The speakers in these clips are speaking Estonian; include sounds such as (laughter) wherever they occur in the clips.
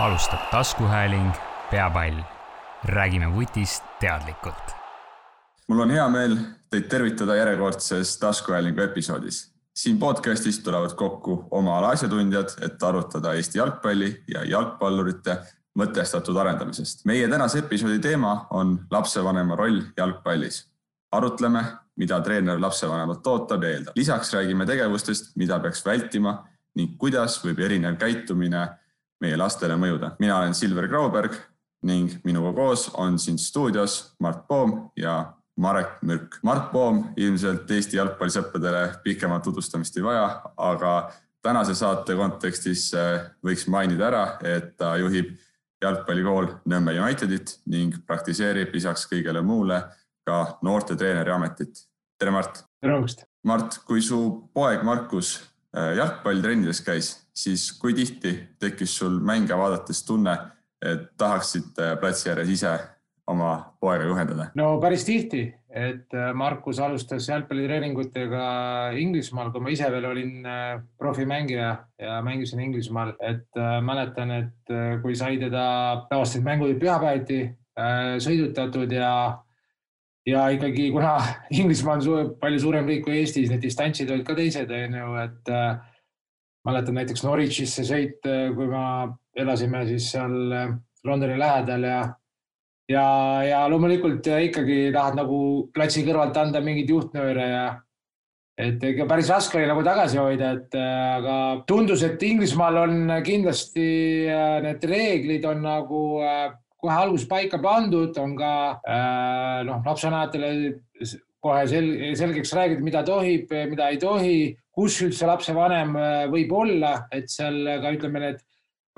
alustab taskuhääling Peapall. räägime vutist teadlikult. mul on hea meel teid tervitada järjekordses taskuhäälingu episoodis. siin podcastis tulevad kokku oma ala asjatundjad, et arutada Eesti jalgpalli ja jalgpallurite mõtestatud arendamisest. meie tänase episoodi teema on lapsevanema roll jalgpallis. arutleme, mida treener lapsevanemalt ootab ja eeldab. lisaks räägime tegevustest, mida peaks vältima ning kuidas võib erinev käitumine meie lastele mõjuda. mina olen Silver Grauberg ning minuga koos on siin stuudios Mart Poom ja Marek Mürk. Mart Poom ilmselt Eesti jalgpallisõppedele pikemat tutvustamist ei vaja, aga tänase saate kontekstis äh, võiks mainida ära, et ta juhib jalgpallikool Nõmme Unitedit ning praktiseerib lisaks kõigele muule ka noortetreeneri ametit. tere, Mart! tere hommikust! Mart, kui su poeg Markus äh, jalgpallitrennides käis, siis kui tihti tekkis sul mänge vaadates tunne, et tahaksid äh, platsi ääres ise oma poega juhendada? no päris tihti, et äh, Markus alustas jalgpallitreeningutega Inglismaal, kui ma ise veel olin profimängija ja mängisin Inglismaal, et mäletan, et kui sai teda tavaliselt mängud pühapäeviti sõidutatud ja ja ikkagi, kuna (laughs) Inglismaa on palju suurem riik kui Eestis, need distantsid olid ka teised, onju, et äh, mäletan näiteks Norwichisse sõit, äh, kui ma elasime siis seal äh, Londoni lähedal ja ja, ja loomulikult ikkagi tahad nagu platsi kõrvalt anda mingeid juhtnööre ja et ikka päris raske oli nagu tagasi hoida, et äh, aga tundus, et Inglismaal on kindlasti need reeglid on nagu kohe alguses paika pandud, on ka äh, noh, lapsevanematele kohe sel selgeks räägitud, mida tohib, mida ei tohi, kus üldse lapsevanem äh, võib olla, et seal ka ütleme, need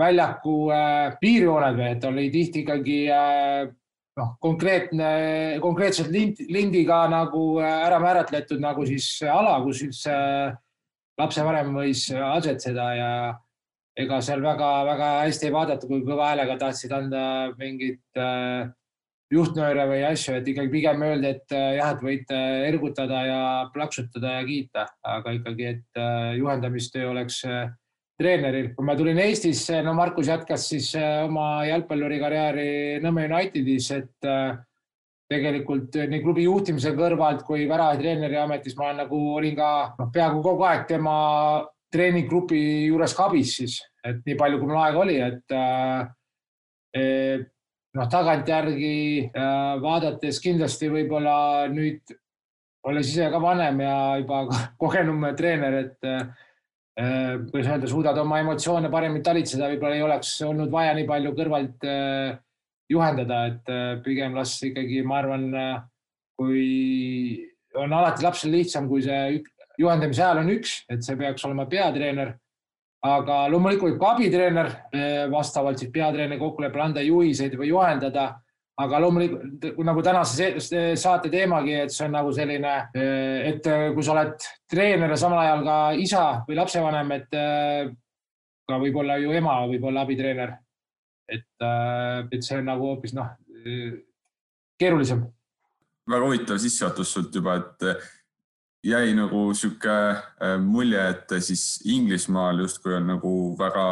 väljaku äh, piirjooned või et oli tihti ikkagi noh, konkreetne, konkreetselt lind, lindiga nagu ära määratletud nagu siis ala, kus üldse lapsevanem võis asetseda ja ega seal väga-väga hästi ei vaadata, kui kõva häälega tahtsid anda mingit äh, juhtnööre või asju, et ikkagi pigem öeldi, et äh, jah, et võite ergutada ja plaksutada ja kiita, aga ikkagi, et äh, juhendamistöö oleks äh, treeneril. kui ma tulin Eestisse, no Markus jätkas siis äh, oma jalgpallurikarjääri Nõmme Unitedis, et äh, tegelikult nii klubi juhtimise kõrvalt kui väravatreeneri ametis ma nagu olin ka noh, peaaegu kogu aeg tema treeninggrupi juures ka abis siis, et nii palju, kui mul aega oli, et äh, eh, noh, tagantjärgi äh, vaadates kindlasti võib-olla nüüd olles ise ka vanem ja juba (laughs) kogenum treener, et äh, kuidas öelda, suudad oma emotsioone paremini talitseda, võib-olla ei oleks olnud vaja nii palju kõrvalt äh, juhendada, et pigem las ikkagi, ma arvan, kui on alati lapsel lihtsam, kui see juhendamise ajal on üks, et see peaks olema peatreener. Aga loomulikult võib ka abitreener eh, vastavalt siis peatreeneri kokkuleppele anda juhiseid või juhendada. aga loomulikult nagu tänase saate teemagi, et see on nagu selline, eh, et kui sa oled treener ja samal ajal ka isa või lapsevanem, et eh, ka võib-olla ju ema võib olla abitreener. et, et see on nagu hoopis noh, keerulisem. väga huvitav sissejuhatus sult juba, et jäi nagu sihuke äh, mulje, et siis Inglismaal justkui on nagu väga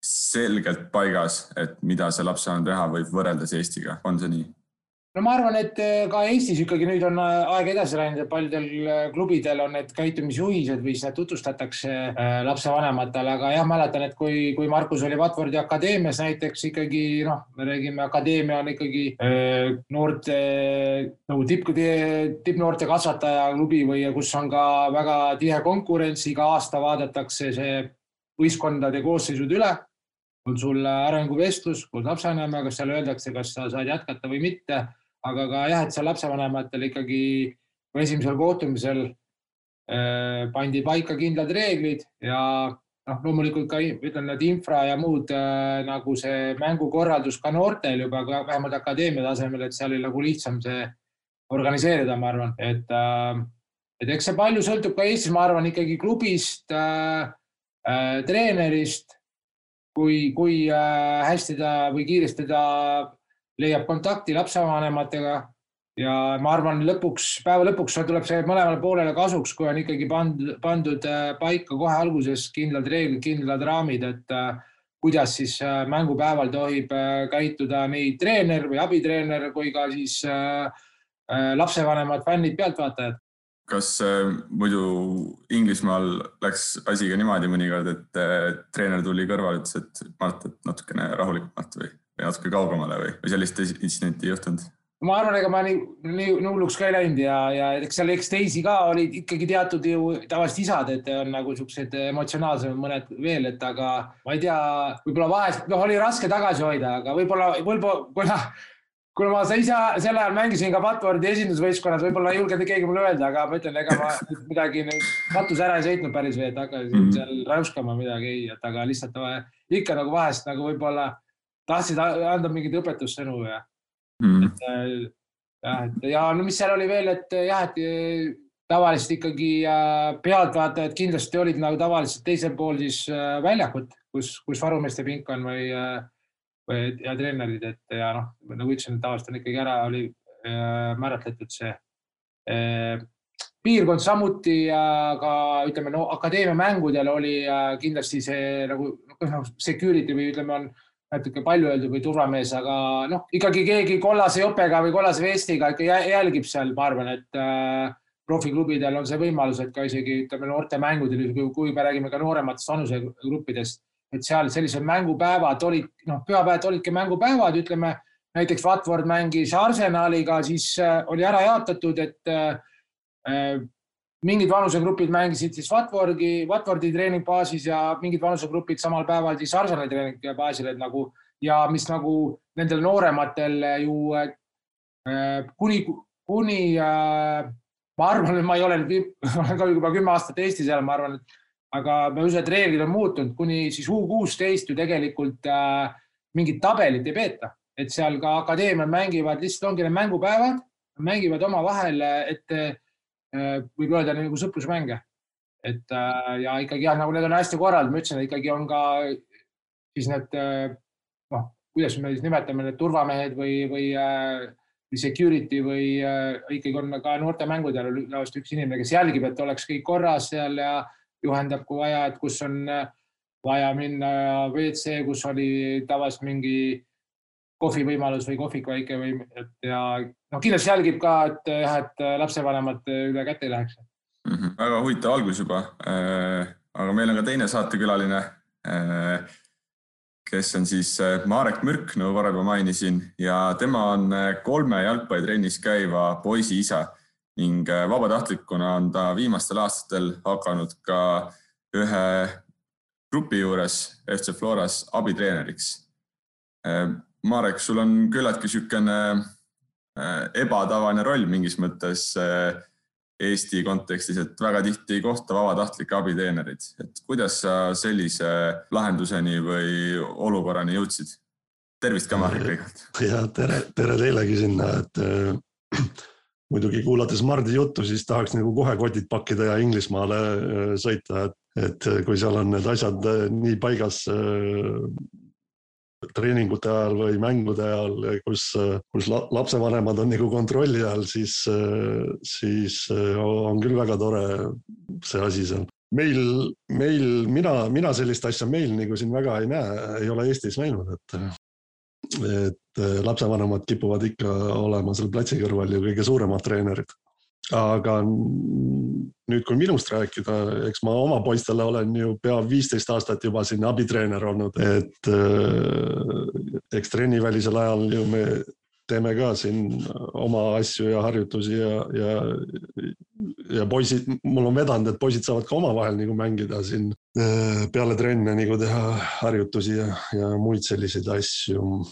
selgelt paigas, et mida see lapsevanem teha võib võrreldes Eestiga, on see nii? No ma arvan, et eh, ka Eestis ikkagi nüüd on eh, aeg edasi läinud ja paljudel eh, klubidel on need käitumisjuhised või siis need tutvustatakse lapsevanematele, aga jah, mäletan, et kui, kui Markus oli Watfordi akadeemias näiteks ikkagi noh, me räägime, akadeemia on ikkagi noorte nagu tipp, tippnoorte kasvataja klubi või kus on ka väga tihe konkurents, iga aasta vaadatakse see võistkondade koosseisud üle. On sul arenguvestlus koos lapsevanemaga, seal öeldakse, kas sa saad jätkata või mitte aga ka jah, et seal lapsevanematel ikkagi esimesel kohtumisel äh, pandi paika kindlad reeglid ja noh, loomulikult ka ütlen, need infra ja muud äh, nagu see mängukorraldus ka noortel juba ka vähemalt akadeemia tasemel, et seal oli nagu lihtsam see organiseerida, ma arvan, et äh, et eks see palju sõltub ka Eestis, ma arvan ikkagi klubist äh,, äh, treenerist, kui, kui äh, hästi ta või kiiresti ta leiab kontakti lapsevanematega ja ma arvan, lõpuks, päeva lõpuks tuleb see mõlemale poolele kasuks, kui on ikkagi pandud, pandud äh, paika kohe alguses kindlad reeglid, kindlad raamid, et äh, kuidas siis mängupäeval tohib käituda nii treener või abitreener kui ka siis lapsevanemad, fännid, pealtvaatajad. Kas muidu Inglismaal läks asi ka niimoodi mõnikord, et treener tuli kõrvale, ütles, et Mart, et natukene rahulikumalt või, või natuke kaugemale või, või sellist intsidenti ei juhtunud? ma arvan, ega ma nii, nii hulluks ka ei läinud ja, ja eks seal, eks teisi ka olid ikkagi teatud ju tavaliselt isad, et on nagu siuksed emotsionaalsemad mõned veel, et aga ma ei tea, võib-olla vahest, noh, oli raske tagasi hoida, aga võib-olla, võib-olla, kuna, kuna ma ise sel ajal mängisin ka Watfordi esindusvõistkonnas, võib-olla ei julgenud keegi mulle öelda, aga ma ütlen, ega ma midagi nüüd katus ära ei sõitnud päris või, et hakkasin mm -hmm. seal räuskama midagi, ei, et aga lihtsalt ikka nagu vahest nagu võib-olla tahtsid anda mingit õpetussõnu ja mm.. et äh, jah, et ja no mis seal oli veel, et äh, jah, et äh, tavaliselt ikkagi pealtvaatajad kindlasti olid nagu tavaliselt teisel pool siis väljakut, kus, kus varumeeste pink on või, või ja treenerid, et ja noh, nagu ütlesin, tavaliselt on ikkagi ära, oli määratletud see piirkond samuti ja ka ütleme no akadeemia mängudel oli kindlasti see nagu noh, security või ütleme, on natuke palju öeldud või turvamees, aga noh, ikkagi keegi kollase jopega või kollase vestiga ikka jälgib seal, ma arvan, et äh, profiklubidel on see võimalus, et ka isegi ütleme noortemängudel, kui me räägime ka noorematest vanusegruppidest, et seal sellised mängupäevad olid, noh, pühapäevad olidki mängupäevad, ütleme näiteks Watford mängis Arsenaliga, siis äh, oli ära jaotatud, et äh, mingid vanusegrupid mängisid siis Watfordi, Watfordi treeningbaasis ja mingid vanusegrupid samal päeval siis Arsenali treeningbaasil, et nagu ja mis nagu nendel noorematel ju äh, kuni, kuni äh, ma arvan, et ma ei ole nüüd, (laughs) olen ka juba kümme aastat Eestis elanud, ma arvan, et aga ma usun, et reeglid on muutunud, kuni siis U kuusteist ju tegelikult äh, mingit tabelit ei peeta, et seal ka akadeemiad mängivad, lihtsalt ongi need mängupäevad, mängivad omavahel, et Äh, võib öelda nagu sõprusmänge. et äh, ja ikkagi jah, nagu need on hästi korraldatud, ma ütlesin, ikkagi on ka siis need äh, noh, kuidas me siis nimetame, need turvamehed või, või security või ikkagi on ka noortemängudel tavaliselt üks inimene, kes jälgib, et oleks kõik korras seal ja juhendab, kui vaja, et kus on vaja minna WC, kus oli tavaliselt mingi kohvivõimalus või kohvik väike või et ja noh, kindlasti jälgib ka, et jah, et lapsevanemad üle käte ei läheks mm. -hmm. väga huvitav algus juba äh,. aga meil on ka teine saatekülaline äh,, kes on siis äh, Marek Mürk, nagu varem juba mainisin ja tema on äh, kolme jalgpallitrennis käiva poisi isa ning äh, vabatahtlikuna on ta viimastel aastatel hakanud ka ühe grupi juures FC Floras abitreeneriks Marek, sul on küllaltki niisugune äh, ebatavaline roll mingis mõttes äh, Eesti kontekstis, et väga tihti ei kohta vabatahtlikke abiteenerid, et kuidas sa sellise lahenduseni või olukorrani jõudsid? tervist ka, Marek, kõigepealt. ja tere, tere teilegi sinna, et äh, muidugi kuulates Mardi juttu, siis tahaks nagu kohe kotid pakkida ja Inglismaale äh, sõita, et, et kui seal on need asjad nii paigas treeningute ajal või mängude ajal, kus, kus lapsevanemad on nagu kontrolli all, siis, siis on küll väga tore see asi seal. meil, meil, mina, mina sellist asja meil nagu siin väga ei näe, ei ole Eestis näinud, et et lapsevanemad kipuvad ikka olema seal platsi kõrval ju kõige suuremad treenerid aga nüüd, kui minust rääkida, eks ma oma poistele olen ju pea viisteist aastat juba siin abitreener olnud, et äh, eks trennivälisel ajal ju me teeme ka siin oma asju ja harjutusi ja, ja, ja poisid, mul on vedanud, et poisid saavad ka omavahel nagu mängida siin äh, peale trenne nagu teha harjutusi ja, ja muid selliseid asju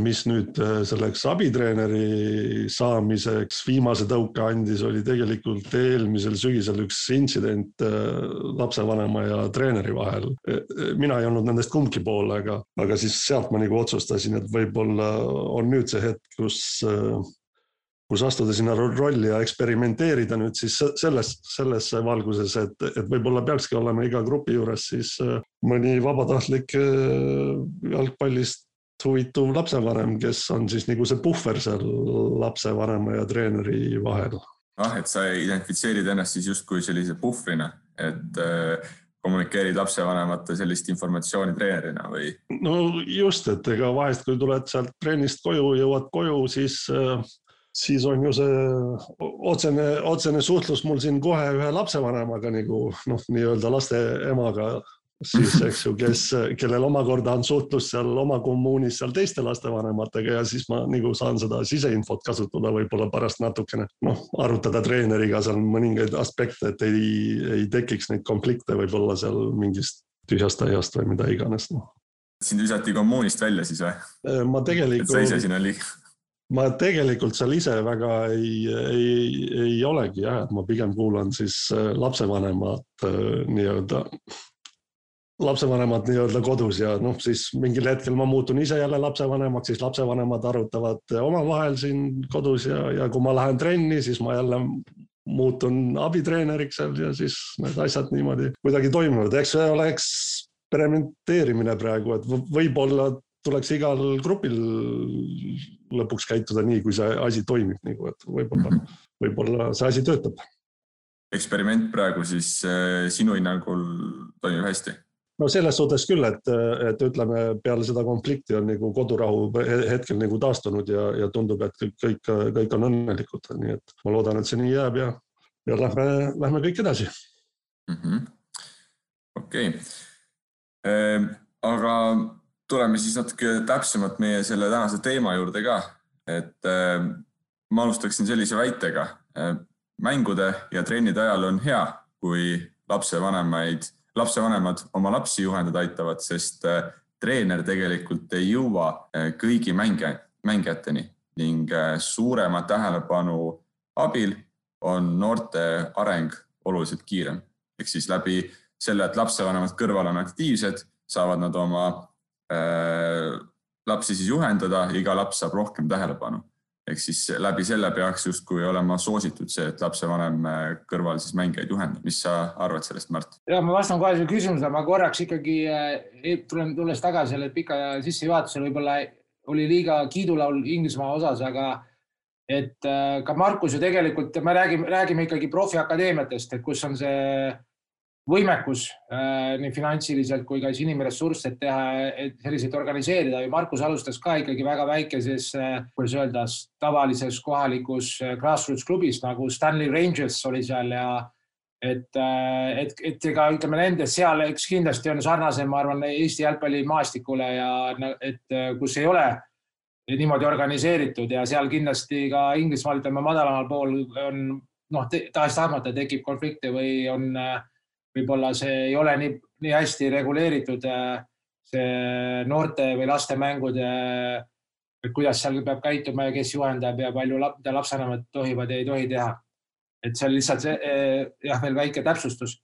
mis nüüd äh, selleks abitreeneri saamiseks viimase tõuke andis, oli tegelikult eelmisel sügisel üks intsident äh, lapsevanema ja treeneri vahel. Äh, mina ei olnud nendest kumbki pool, aga, aga siis sealt ma nagu otsustasin, et võib-olla on nüüd see hetk, kus kus astuda sinna rolli ja eksperimenteerida nüüd siis selles, selles valguses, et, et võib-olla peakski olema iga grupi juures siis mõni vabatahtlik jalgpallist huvitav lapsevanem, kes on siis nagu see puhver seal lapsevanema ja treeneri vahel. ah, et sa identifitseerid ennast siis justkui sellise puhvrina, et äh, kommunikeerid lapsevanemate sellist informatsiooni treenerina või? no just, et ega vahest, kui tuled sealt trennist koju, jõuad koju, siis äh, siis on ju see otsene, otsene suhtlus mul siin kohe ühe lapsevanemaga nagu noh, nii-öelda laste emaga siis eks ju, kes, kellel omakorda on suhtlus seal oma kommuunis seal teiste lastevanematega ja siis ma nagu saan seda siseinfot kasutada võib-olla pärast natukene noh, arutada treeneriga seal mõningaid aspekte, et ei, ei tekiks neid konflikte võib-olla seal mingist tühjast aiast või mida iganes noh. sind visati kommuunist välja siis või? Äh, ma tegelikult. sa ise sinna liig-? ma tegelikult seal ise väga ei, ei, ei olegi jah, et ma pigem kuulan siis äh, lapsevanemad äh, nii-öelda lapsevanemad nii-öelda kodus ja noh, siis mingil hetkel ma muutun ise jälle lapsevanemaks, siis lapsevanemad arutavad omavahel siin kodus ja, ja kui ma lähen trenni, siis ma jälle muutun abitreeneriks seal ja siis need asjad niimoodi kuidagi toimuvad, eks see oleks eksperimenteerimine praegu, et võib-olla tuleks igal grupil lõpuks käituda nii, kui see asi toimib nagu, et võib-olla, võib-olla see asi töötab. eksperiment praegu siis äh, sinu hinnangul toimib hästi no selles suhtes küll, et, et ütleme, peale seda konflikti on nagu kodurahu hetkel nagu taastunud ja, ja tundub, et kõik, kõik, kõik on õnnelikud, nii et ma loodan, et see nii jääb ja, ja lähme, lähme kõik edasi. -hmm.. okei. Ehm,, aga tuleme siis natuke täpsemalt meie selle tänase teema juurde ka, et eh, ma alustaksin sellise väitega. Eh,. mängude ja trennide ajal on hea, kui lapsevanemaid lapsevanemad oma lapsi juhendada aitavad, sest äh, treener tegelikult ei jõua äh, kõigi mänge, mängijateni ning äh, suurema tähelepanu abil on noorte areng oluliselt kiirem. ehk siis läbi selle, et lapsevanemad kõrval on aktiivsed, saavad nad oma äh, lapsi siis juhendada iga laps saab rohkem tähelepanu ehk siis läbi selle peaks justkui olema soositud see, et lapsevanem äh, kõrval siis mängijaid juhendab. mis sa arvad sellest, Märt? ja ma vastan kohe sellele küsimusele, ma korraks ikkagi äh, tulen, tulles tagasi selle pika sissejuhatusele, võib-olla oli liiga kiidulaul Inglismaa osas, aga et äh, ka Markus ju tegelikult, me räägime, räägime ikkagi profiakadeemiatest, et kus on see võimekus äh, nii finantsiliselt kui ka siis inimressurss, et teha, et selliseid organiseerida. Ja Markus alustas ka ikkagi väga väikeses äh,, kuidas öelda, tavalises kohalikus äh, grassroots klubis nagu Stanley Rangers oli seal ja et, et, et ega ütleme nendes seal, eks kindlasti on sarnasem, ma arvan, Eesti jalgpallimaastikule ja et kus ei ole niimoodi organiseeritud ja seal kindlasti ka Inglismaal, ütleme madalamal pool on noh, tahes-tahtmata tekib konflikte või on äh, võib-olla see ei ole nii, nii hästi reguleeritud, äh, see noorte või laste mängude, et kuidas seal peab käituma ja kes juhendab ja palju lap, lapsevanemad tohivad ja ei tohi teha. et see on lihtsalt see, äh, jah, veel väike täpsustus.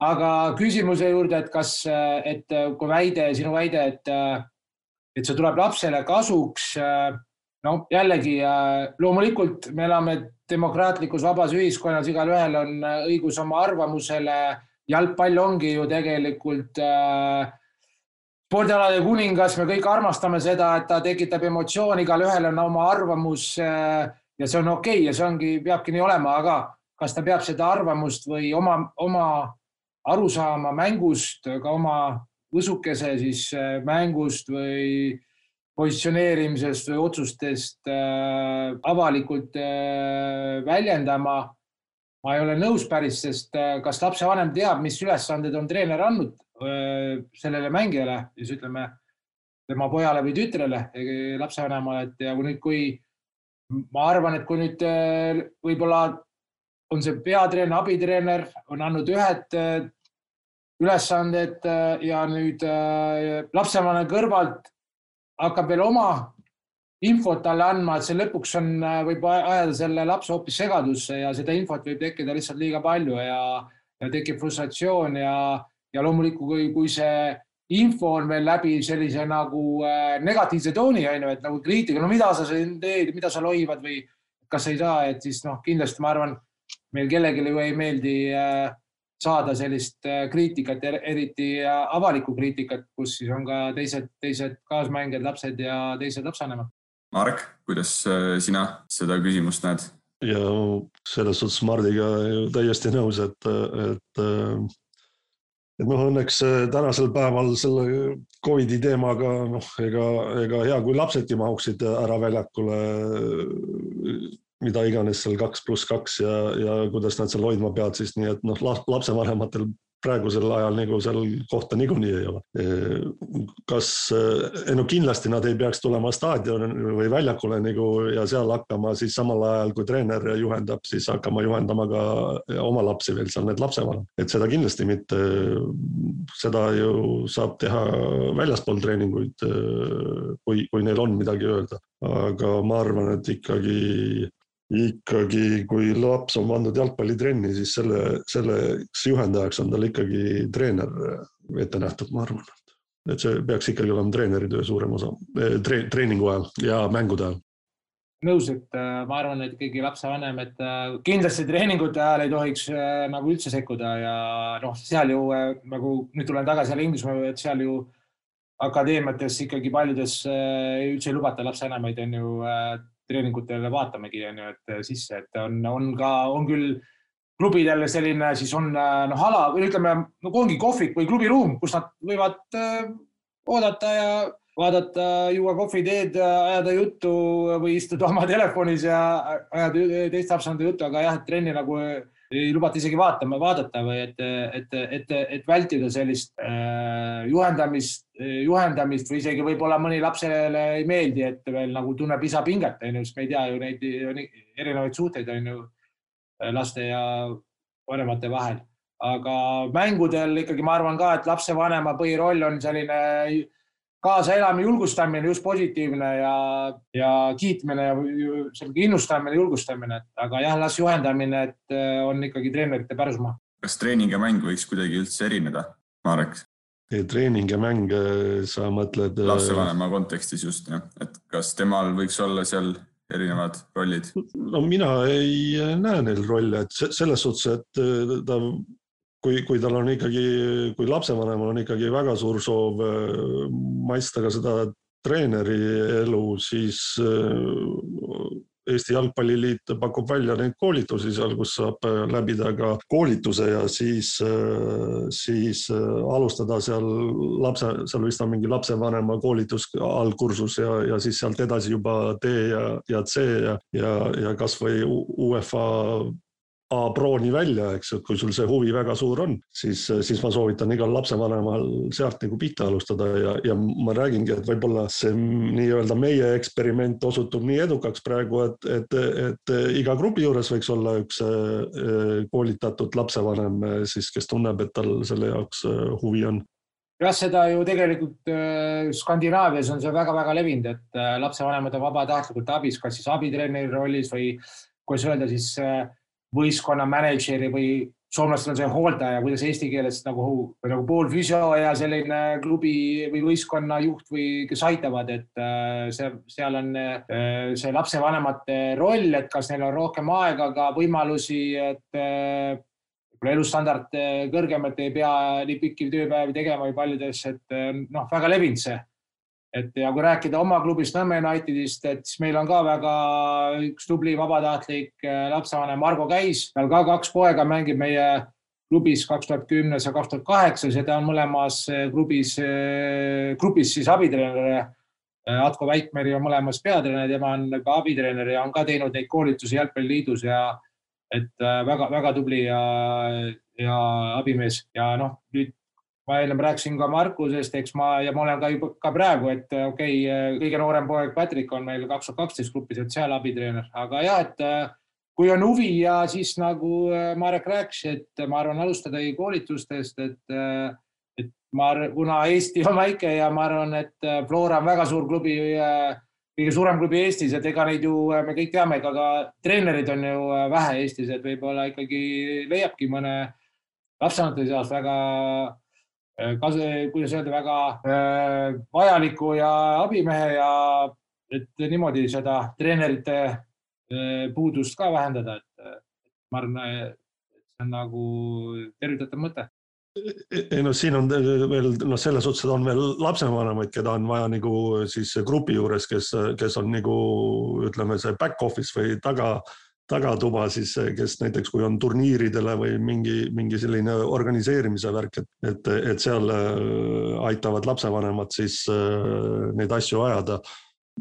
aga küsimuse juurde, et kas, äh, et kui väide, sinu väide, et, et see tuleb lapsele kasuks. no jällegi loomulikult me elame demokraatlikus vabas ühiskonnas, igalühel on õigus oma arvamusele jalgpall ongi ju tegelikult äh, spordialade kuningas, me kõik armastame seda, et ta tekitab emotsiooni, igalühel on oma arvamus äh, ja see on okei okay ja see ongi, peabki nii olema, aga kas ta peab seda arvamust või oma, oma arusaama mängust, ka oma võsukese siis äh, mängust või positsioneerimisest või otsustest äh, avalikult äh, väljendama ma ei ole nõus päris, sest äh, kas lapsevanem teab, mis ülesanded on treener andnud äh, sellele mängijale, siis ütleme tema pojale või tütrele, lapsevanemale, et ja kui nüüd, kui ma arvan, et kui nüüd äh, võib-olla on see peatreener, abitreener on andnud ühed ülesanded ja nüüd lapsevanem kõrvalt hakkab veel oma infot talle andma, et see lõpuks on, äh, võib ajada selle lapse hoopis segadusse ja seda infot võib tekkida lihtsalt liiga palju ja, ja tekib frustratsioon ja, ja loomulikult, kui, kui see info on veel läbi sellise nagu äh, negatiivse tooni on ju, et nagu kriitika, no mida sa siin teed, mida sa loivad või kas ei saa, et siis noh, kindlasti ma arvan, meil kellelegi ju ei meeldi äh, saada sellist kriitikat, er-, eriti avalikku kriitikat, kus siis on ka teised, teised kaasmängijad, lapsed ja teised lapsevanemad Marek, kuidas äh, sina seda küsimust näed? ja selles suhtes Mardiga täiesti nõus, et, et, et noh, õnneks tänasel päeval selle Covidi teemaga noh, ega, ega hea, kui lapsedki mahuksid ära väljakule mida iganes seal kaks pluss kaks ja, ja kuidas nad seal hoidma peavad, siis nii et noh, lapsevanematel praegusel ajal nagu seal kohta niikuinii ei ole. kas, no kindlasti nad ei peaks tulema staadioni või väljakule nagu ja seal hakkama siis samal ajal, kui treener juhendab, siis hakkama juhendama ka oma lapsi veel seal, need lapsevanemad, et seda kindlasti mitte. seda ju saab teha väljaspool treeninguid, kui, kui neil on midagi öelda, aga ma arvan, et ikkagi ikkagi, kui laps on pandud jalgpallitrenni, siis selle, selleks juhendajaks on tal ikkagi treener ette nähtud, ma arvan. et see peaks ikkagi olema treeneri töö suurem osa eh, tre, treeningu ajal ja mängude ajal nõus, et äh, ma arvan, et ikkagi lapsevanem, et äh, kindlasti treeningute ajal ei tohiks äh, nagu üldse sekkuda ja noh, seal ju nagu nüüd tulen tagasi jälle Inglismaa, et seal ju akadeemiates ikkagi paljudes üldse ei lubata lapsevanemaid on ju treeningutele vaatamegi, ju, et sisse, et on, on ka, on küll klubidel selline siis on noh, ala või ütleme, no ongi kohvik või klubiruum, kus nad võivad äh, oodata ja vaadata, juua kohviteed, ajada juttu või istuda oma (laughs) telefonis ja ajada teiste lapsende juttu, aga jah, trenni nagu ei lubata isegi vaatama, vaadata või et, et, et, et vältida sellist äh, juhendamist, juhendamist või isegi võib-olla mõni lapsele ei meeldi, et veel nagu tunneb lisapinget, onju, sest me ei tea ju neid erinevaid suhteid on ju laste ja vanemate vahel. aga mängudel ikkagi ma arvan ka, et lapsevanema põhiroll on selline kaasaelamine, julgustamine, just positiivne ja, ja kiitmine ja selline innustamine, julgustamine, aga jah, las juhendamine, et äh, on ikkagi treenerite pärusmaa. kas treening ja mäng võiks kuidagi üldse erineda, Marek? treening ja mäng, äh, sa mõtled? Äh, lapsevanema kontekstis just jah, et kas temal võiks olla seal erinevad rollid? no mina ei näe neil rolle, et selles suhtes, et ta kui, kui tal on ikkagi, kui lapsevanemal on ikkagi väga suur soov äh, maitsta ka seda treeneri elu, siis äh, Eesti Jalgpalliliit pakub välja neid koolitusi seal, kus saab äh, läbida ka koolituse ja siis, siis alustada seal lapse, seal vist on mingi lapsevanema koolitus algkursus ja, ja siis sealt edasi juba D ja, ja C ja, ja, ja kasvõi UEFA A-prooni välja, eks et kui sul see huvi väga suur on, siis, siis ma soovitan igal lapsevanemal sealt nagu pihta alustada ja, ja ma räägingi, et võib-olla see nii-öelda meie eksperiment osutub nii edukaks praegu, et, et, et iga grupi juures võiks olla üks eh, koolitatud lapsevanem siis, kes tunneb, et tal selle jaoks eh, huvi on. Jah, seda ju tegelikult Skandinaavias on see väga-väga levinud, et lapsevanemad on vabatahtlikult abis, kas siis abitreeneri rollis või kuidas öelda siis võistkonna mänedžeri või soomlastel on see hooldaja, kuidas eesti keeles nagu, nagu poolfüsio ja selline klubi või võistkonna juht või kes aitavad, et äh, see, seal on äh, see lapsevanemate roll, et kas neil on rohkem aega, ka võimalusi, et äh, elustandard kõrgem, et ei pea nii pikki tööpäevi tegema või paljudes, et noh, väga levinud see et ja kui rääkida oma klubist Nõmme Unitedist, et siis meil on ka väga üks tubli vabatahtlik äh, lapsevanem Margo Käis, tal ka kaks poega mängib meie klubis kaks tuhat kümnes ja kaks tuhat kaheksas ja ta on mõlemas äh, klubis, äh, grupis siis abitreener. Atko Väikmeri on mõlemas peatreener, tema on ka abitreener ja on ka teinud neid koolitusi Jalgpalliliidus ja et väga-väga tubli ja, ja abimees ja noh, nüüd ma ennem rääkisin ka Markusest, eks ma ja ma olen ka juba ka praegu, et äh, okei okay,, kõige noorem poeg Patrick on meil kaks tuhat kaksteist grupis, et seal abitreener, aga jah, et äh, kui on huvi ja siis nagu äh, Marek rääkis, et ma arvan, alustadagi koolitustest, et, et ma, kuna Eesti on väike ja ma arvan, et Flora on väga suur klubi, kõige suurem klubi Eestis, et ega neid ju me kõik teame, ega ka treenerid on ju vähe Eestis, et võib-olla ikkagi leiabki mõne lapsevanemate seas väga Äh, kuidas öelda, väga äh, vajaliku ja abimehe ja et niimoodi seda treenerite äh, puudust ka vähendada, et ma arvan, et see on nagu tervitatav mõte. Ei no siin on veel noh, selles suhtes on veel lapsevanemaid, keda on vaja nagu siis grupi juures, kes, kes on nagu ütleme, see back office või taga tagatuba siis, kes näiteks, kui on turniiridele või mingi, mingi selline organiseerimise värk, et, et, et seal aitavad lapsevanemad siis neid asju ajada.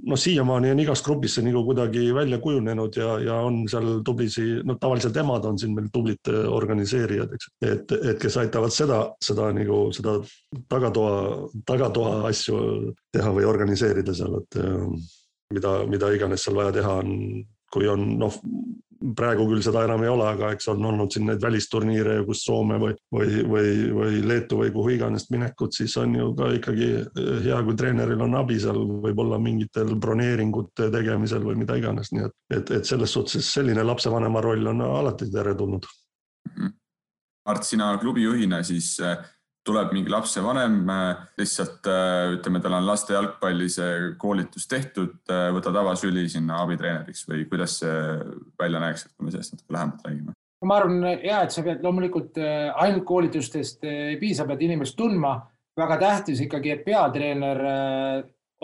Noh, siiamaani on igast grupist see nagu kuidagi välja kujunenud ja, ja on seal tublisi, no tavaliselt emad on siin meil tublid organiseerijad, eks, et, et kes aitavad seda, seda nagu seda tagatoa, tagatoa asju teha või organiseerida seal, et mida, mida iganes seal vaja teha on, kui on noh, praegu küll seda enam ei ole, aga eks on olnud siin neid välisturniire, kus Soome või, või, või, või Leetu või kuhu iganes minekud, siis on ju ka ikkagi hea, kui treeneril on abi seal võib-olla mingitel broneeringute tegemisel või mida iganes, nii et, et, et selles suhtes selline lapsevanema roll on alati teretulnud. Mart, sina klubijuhina siis äh, tuleb mingi lapsevanem, lihtsalt äh, ütleme, tal on laste jalgpalli see koolitus tehtud, äh, võtad avasüli sinna abitreeneriks või kuidas see välja näeks, et kui me sellest natuke lähemalt räägime? ma arvan ja, et sa pead loomulikult äh, ainult koolitustest ei piisa, pead inimest tundma. väga tähtis ikkagi, et peatreener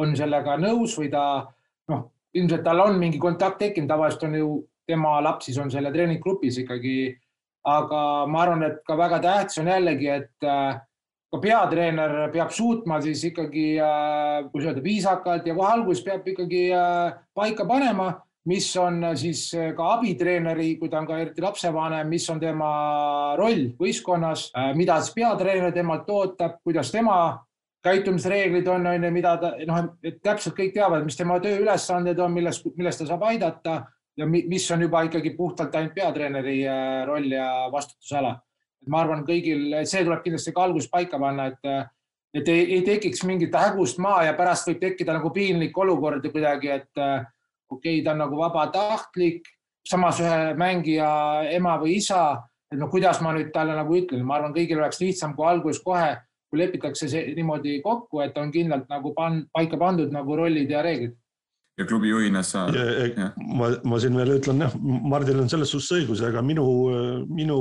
on sellega nõus või ta noh, ilmselt tal on mingi kontakt tekkinud, tavaliselt on ju tema laps siis on selle treeninggrupis ikkagi aga ma arvan, et ka väga tähtis on jällegi, et ka peatreener peab suutma siis ikkagi, äh, kuidas öelda, viisakalt ja kohe alguses peab ikkagi äh, paika panema, mis on äh, siis ka abitreeneri, kui ta on ka eriti lapsevanem, mis on tema roll võistkonnas, mida siis peatreener temalt ootab, kuidas tema käitumisreeglid on, on ju, mida ta noh, et täpselt kõik teavad, mis tema tööülesanded on, milles, milles ta saab aidata ja mis on juba ikkagi puhtalt ainult peatreeneri roll ja vastutusala. Ma arvan, kõigil, see tuleb kindlasti ka alguses paika panna, et, et ei, ei tekiks mingit hägust maa ja pärast võib tekkida nagu piinlik olukord kuidagi, et okei okay,, ta on nagu vabatahtlik, samas ühe mängija ema või isa, et no kuidas ma nüüd talle nagu ütlen, ma arvan, kõigil oleks lihtsam, kui alguses kohe, kui lepitakse see niimoodi kokku, et on kindlalt nagu pan, paika pandud nagu rollid ja reeglid ja klubi juhina sa. ma, ma siin veel ütlen jah, Mardil on selles suhtes õigus, aga minu, minu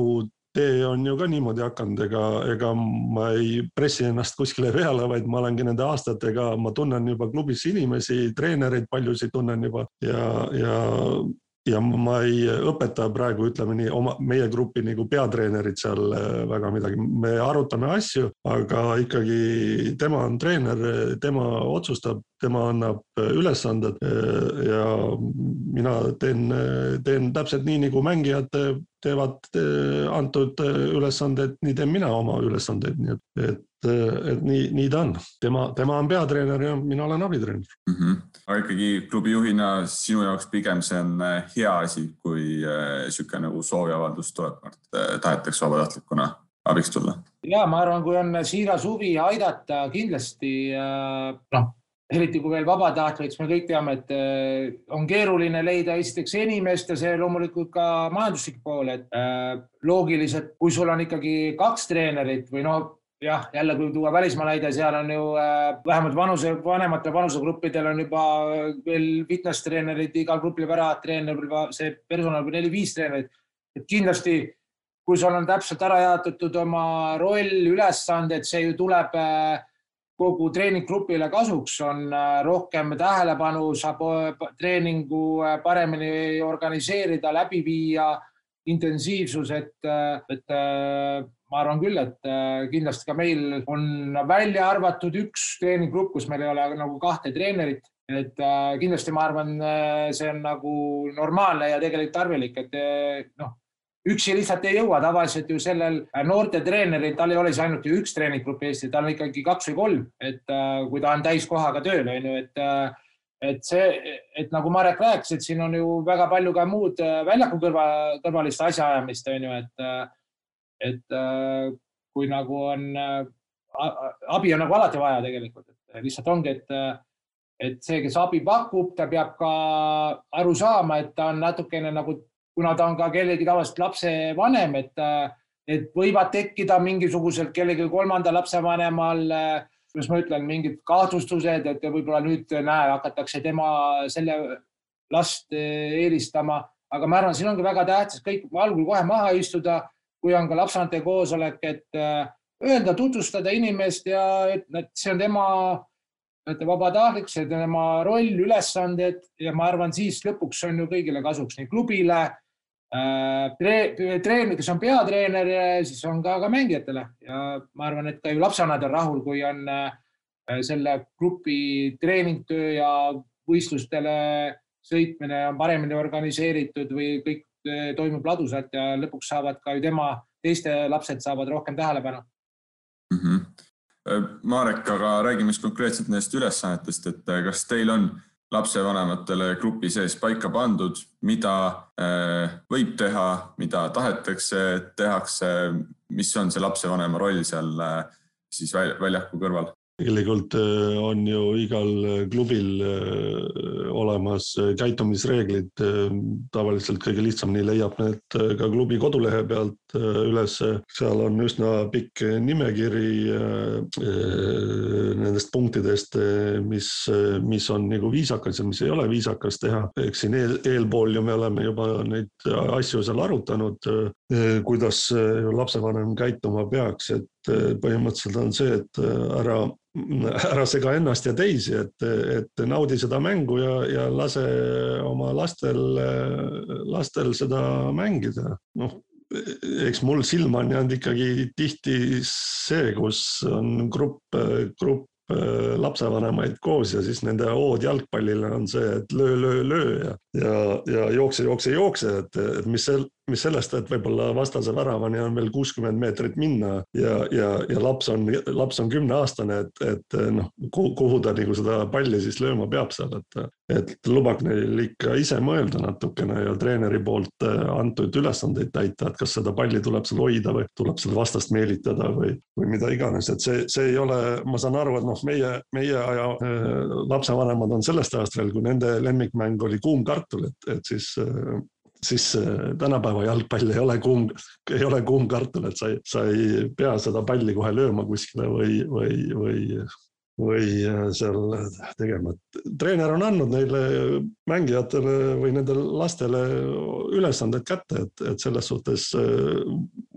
tee on ju ka niimoodi hakanud, ega, ega ma ei pressi ennast kuskile peale, vaid ma olengi nende aastatega, ma tunnen juba klubis inimesi, treenereid paljusid tunnen juba ja, ja ja ma ei õpeta praegu, ütleme nii, oma, meie grupi nagu peatreenerit seal äh, väga midagi, me arutame asju, aga ikkagi tema on treener, tema otsustab, tema annab ülesanded äh, ja mina teen, teen täpselt nii, nagu mängijad teevad antud ülesanded, nii teen mina oma ülesandeid, nii et, et, et nii, nii ta on. tema, tema on peatreener ja mina olen abitreener mm. -hmm. aga ikkagi klubi juhina sinu jaoks pigem see on äh, hea asi, kui niisugune äh, nagu sooviavaldus tuleb, et äh, tahetakse vabatahtlikuna abiks tulla? ja ma arvan, kui on siiras huvi aidata, kindlasti noh eriti kui veel vabatahtlik, siis me kõik teame, et äh, on keeruline leida esiteks inimest ja see loomulikult ka majanduslik pool, et äh, loogiliselt, kui sul on ikkagi kaks treenerit või no jah, jälle kui tuua välismaa näide, seal on ju äh, vähemalt vanuse, vanematel vanusegruppidel on juba veel fitness treenerid, igal grupil väratreener, see personal või neli-viis treenerit. et kindlasti, kui sul on täpselt ära jaotatud oma roll, ülesanded, see ju tuleb äh, kogu treeninggrupile kasuks, on äh, rohkem tähelepanu, saab äh, treeningu äh, paremini organiseerida, läbi viia, intensiivsus, et, et ma arvan küll, et kindlasti ka meil on välja arvatud üks treeninggrupp, kus meil ei ole nagu kahte treenerit, et kindlasti ma arvan, see on nagu normaalne ja tegelikult tarvilik, et noh üksi lihtsalt ei jõua, tavaliselt ju sellel noortetreeneril, tal ei ole siis ainult ju üks treeninggrupp Eestis, tal on ikkagi kaks või kolm, et äh, kui ta on täiskohaga tööl, on ju, et äh, et see, et nagu Marek rääkis, et siin on ju väga palju ka muud äh, väljaku kõrva, kõrvalist asjaajamist, on ju, et et kui nagu on, abi on nagu alati vaja tegelikult, et lihtsalt ongi, et et see, kes abi pakub, ta peab ka aru saama, et ta on natukene nagu kuna ta on ka kellegi tavaliselt lapsevanem, et, et võivad tekkida mingisugusel kellelgi kolmandal lapsevanemal, kuidas ma ütlen, mingid kahtlustused, et võib-olla nüüd näe, hakatakse tema selle last eelistama, aga ma arvan, siin ongi väga tähtis kõik algul kohe maha istuda, kui on ka lapsevanemate koosolek, et öelda, tutvustada inimest ja et, et see on tema vabatahtlik, see on tema roll, ülesanded ja ma arvan, siis lõpuks on ju kõigile kasuks, nii klubile treener, kes on peatreener, siis on ka, ka mängijatele. Ja ma arvan, et ka ju lapsevanemad on rahul, kui on selle grupi treeningtöö ja võistlustele sõitmine on paremini organiseeritud või kõik toimub ladusalt ja lõpuks saavad ka ju tema teiste lapsed saavad rohkem tähelepanu mm. -hmm. Marek, aga räägime siis konkreetselt nendest ülesannetest, et äh, kas teil on lapsevanematele grupi sees paika pandud, mida võib teha, mida tahetakse, et tehakse, mis on see lapsevanema roll seal siis väljaku kõrval? Tegelikult äh, on ju igal äh, klubil äh, olemas käitumisreeglid. tavaliselt kõige lihtsamini leiab need ka klubi kodulehe pealt üles. seal on üsna pikk nimekiri nendest punktidest, mis, mis on nagu viisakas ja mis ei ole viisakas teha. eks siin eel, eelpool ju me oleme juba neid asju seal arutanud, kuidas lapsevanem käituma peaks, et põhimõtteliselt on see, et ära (laughs) ära sega ennast ja teisi, et, et naudi seda mängu ja, ja lase oma lastel, lastel seda mängida. noh, eks mul silma on jäänud ikkagi tihti see, kus on grupp, grupp lapsevanemaid koos ja siis nende hood jalgpallile on see, et löö, löö, löö ja, ja, ja jookse, jookse, jookse, et, et mis seal mis sellest, et võib-olla vastase väravani on veel kuuskümmend meetrit minna ja, ja, ja laps on, laps on kümneaastane, et, et noh, kuhu ta nagu seda palli siis lööma peab seal, et, et lubage neil ikka ise mõelda natukene ja treeneri poolt äh, antud ülesandeid täita, et kas seda palli tuleb seal hoida või tuleb seal vastast meelitada või, või mida iganes, et see, see ei ole, ma saan aru, et noh, meie, meie aja äh, lapsevanemad on sellest ajast veel, kui nende lemmikmäng oli kuum kartul, et, et siis äh, siis äh, tänapäeva jalgpall ei ole kuum, ei ole kuum kartul, et sa ei, sa ei pea seda palli kohe lööma kuskile või, või, või või äh, seal tegema, et treener on andnud neile mängijatele või nendele lastele ülesanded kätte, et, et selles suhtes äh,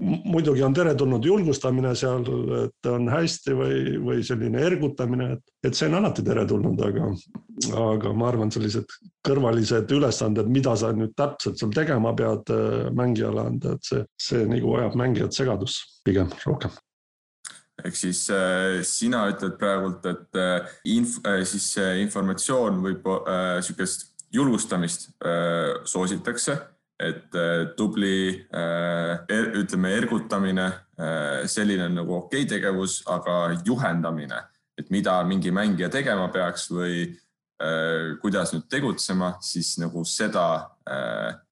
muidugi on teretulnud julgustamine seal, et on hästi või, või selline ergutamine, et, et see on alati teretulnud, aga, aga ma arvan, sellised kõrvalised ülesanded, mida sa nüüd täpselt seal tegema pead äh, mängijale anda, et see, see nagu ajab mängijat segadusse pigem rohkem. Ehk siis äh, sina ütled praegult, et äh, inf, äh, siis äh, informatsioon võib äh,, sihukest julgustamist äh, soositakse, et äh, tubli äh, er, ütleme ergutamine äh,, selline nagu okei okay tegevus, aga juhendamine, et mida mingi mängija tegema peaks või kuidas nüüd tegutsema, siis nagu seda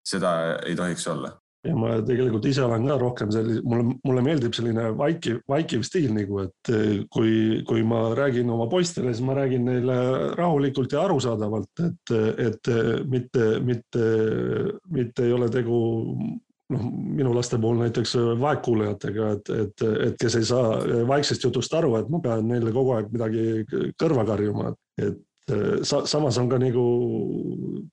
seda ei tohiks olla ja ma tegelikult ise olen ka rohkem sellise, mulle, mulle meeldib selline vaikiv, vaikiv stiil nagu, et eh, kui, kui ma räägin oma poistele, siis ma räägin neile rahulikult ja arusaadavalt, et, et mitte, mitte, mitte ei ole tegu noh, minu laste puhul näiteks vaegkuulajatega, et, et, et kes ei saa vaiksest jutust aru, et ma pean neile kogu aeg midagi kõrva karjuma, et sa, samas on ka nagu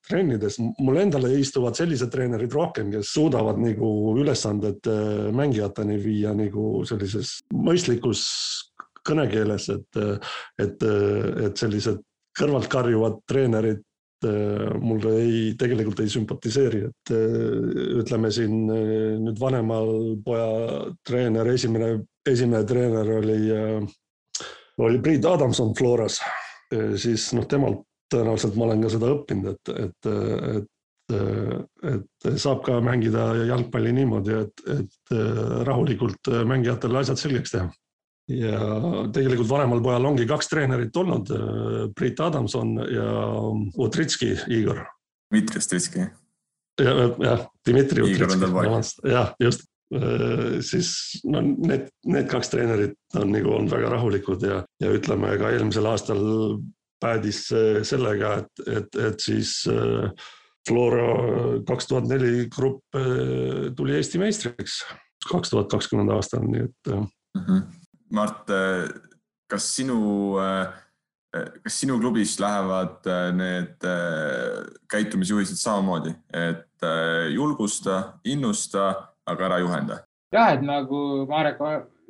trennides, mul endale istuvad sellised treenerid rohkem, kes suudavad nagu ülesanded äh, mängijateni viia nagu sellises mõistlikus kõnekeeles, et, et, et sellised kõrvalt karjuvad treenerid äh, mulle ei, tegelikult ei sümpatiseeri, et ütleme siin nüüd vanemal poja treener, esimene, esimene treener oli, oli Priit Adamson Floras. Äh, siis noh, temalt tõenäoliselt ma olen ka seda õppinud, et, et, et, et saab ka mängida jalgpalli niimoodi, et, et rahulikult mängijatele asjad selgeks teha. ja tegelikult vanemal pojal ongi kaks treenerit olnud, Priit Adamson ja Utritski Igor. Dmitri Utritski. jah, jah, Dmitri Utritski, jah, just siis no need, need kaks treenerit on nagu olnud väga rahulikud ja, ja ütleme ka eelmisel aastal päädis sellega, et, et, et siis Flora kaks tuhat neli grupp tuli Eesti meistriks kaks tuhat kakskümmend aastal, nii et mm. -hmm. Mart, kas sinu, kas sinu klubis lähevad need käitumisjuhised samamoodi, et julgusta, innusta aga ära juhenda. jah, et nagu Marek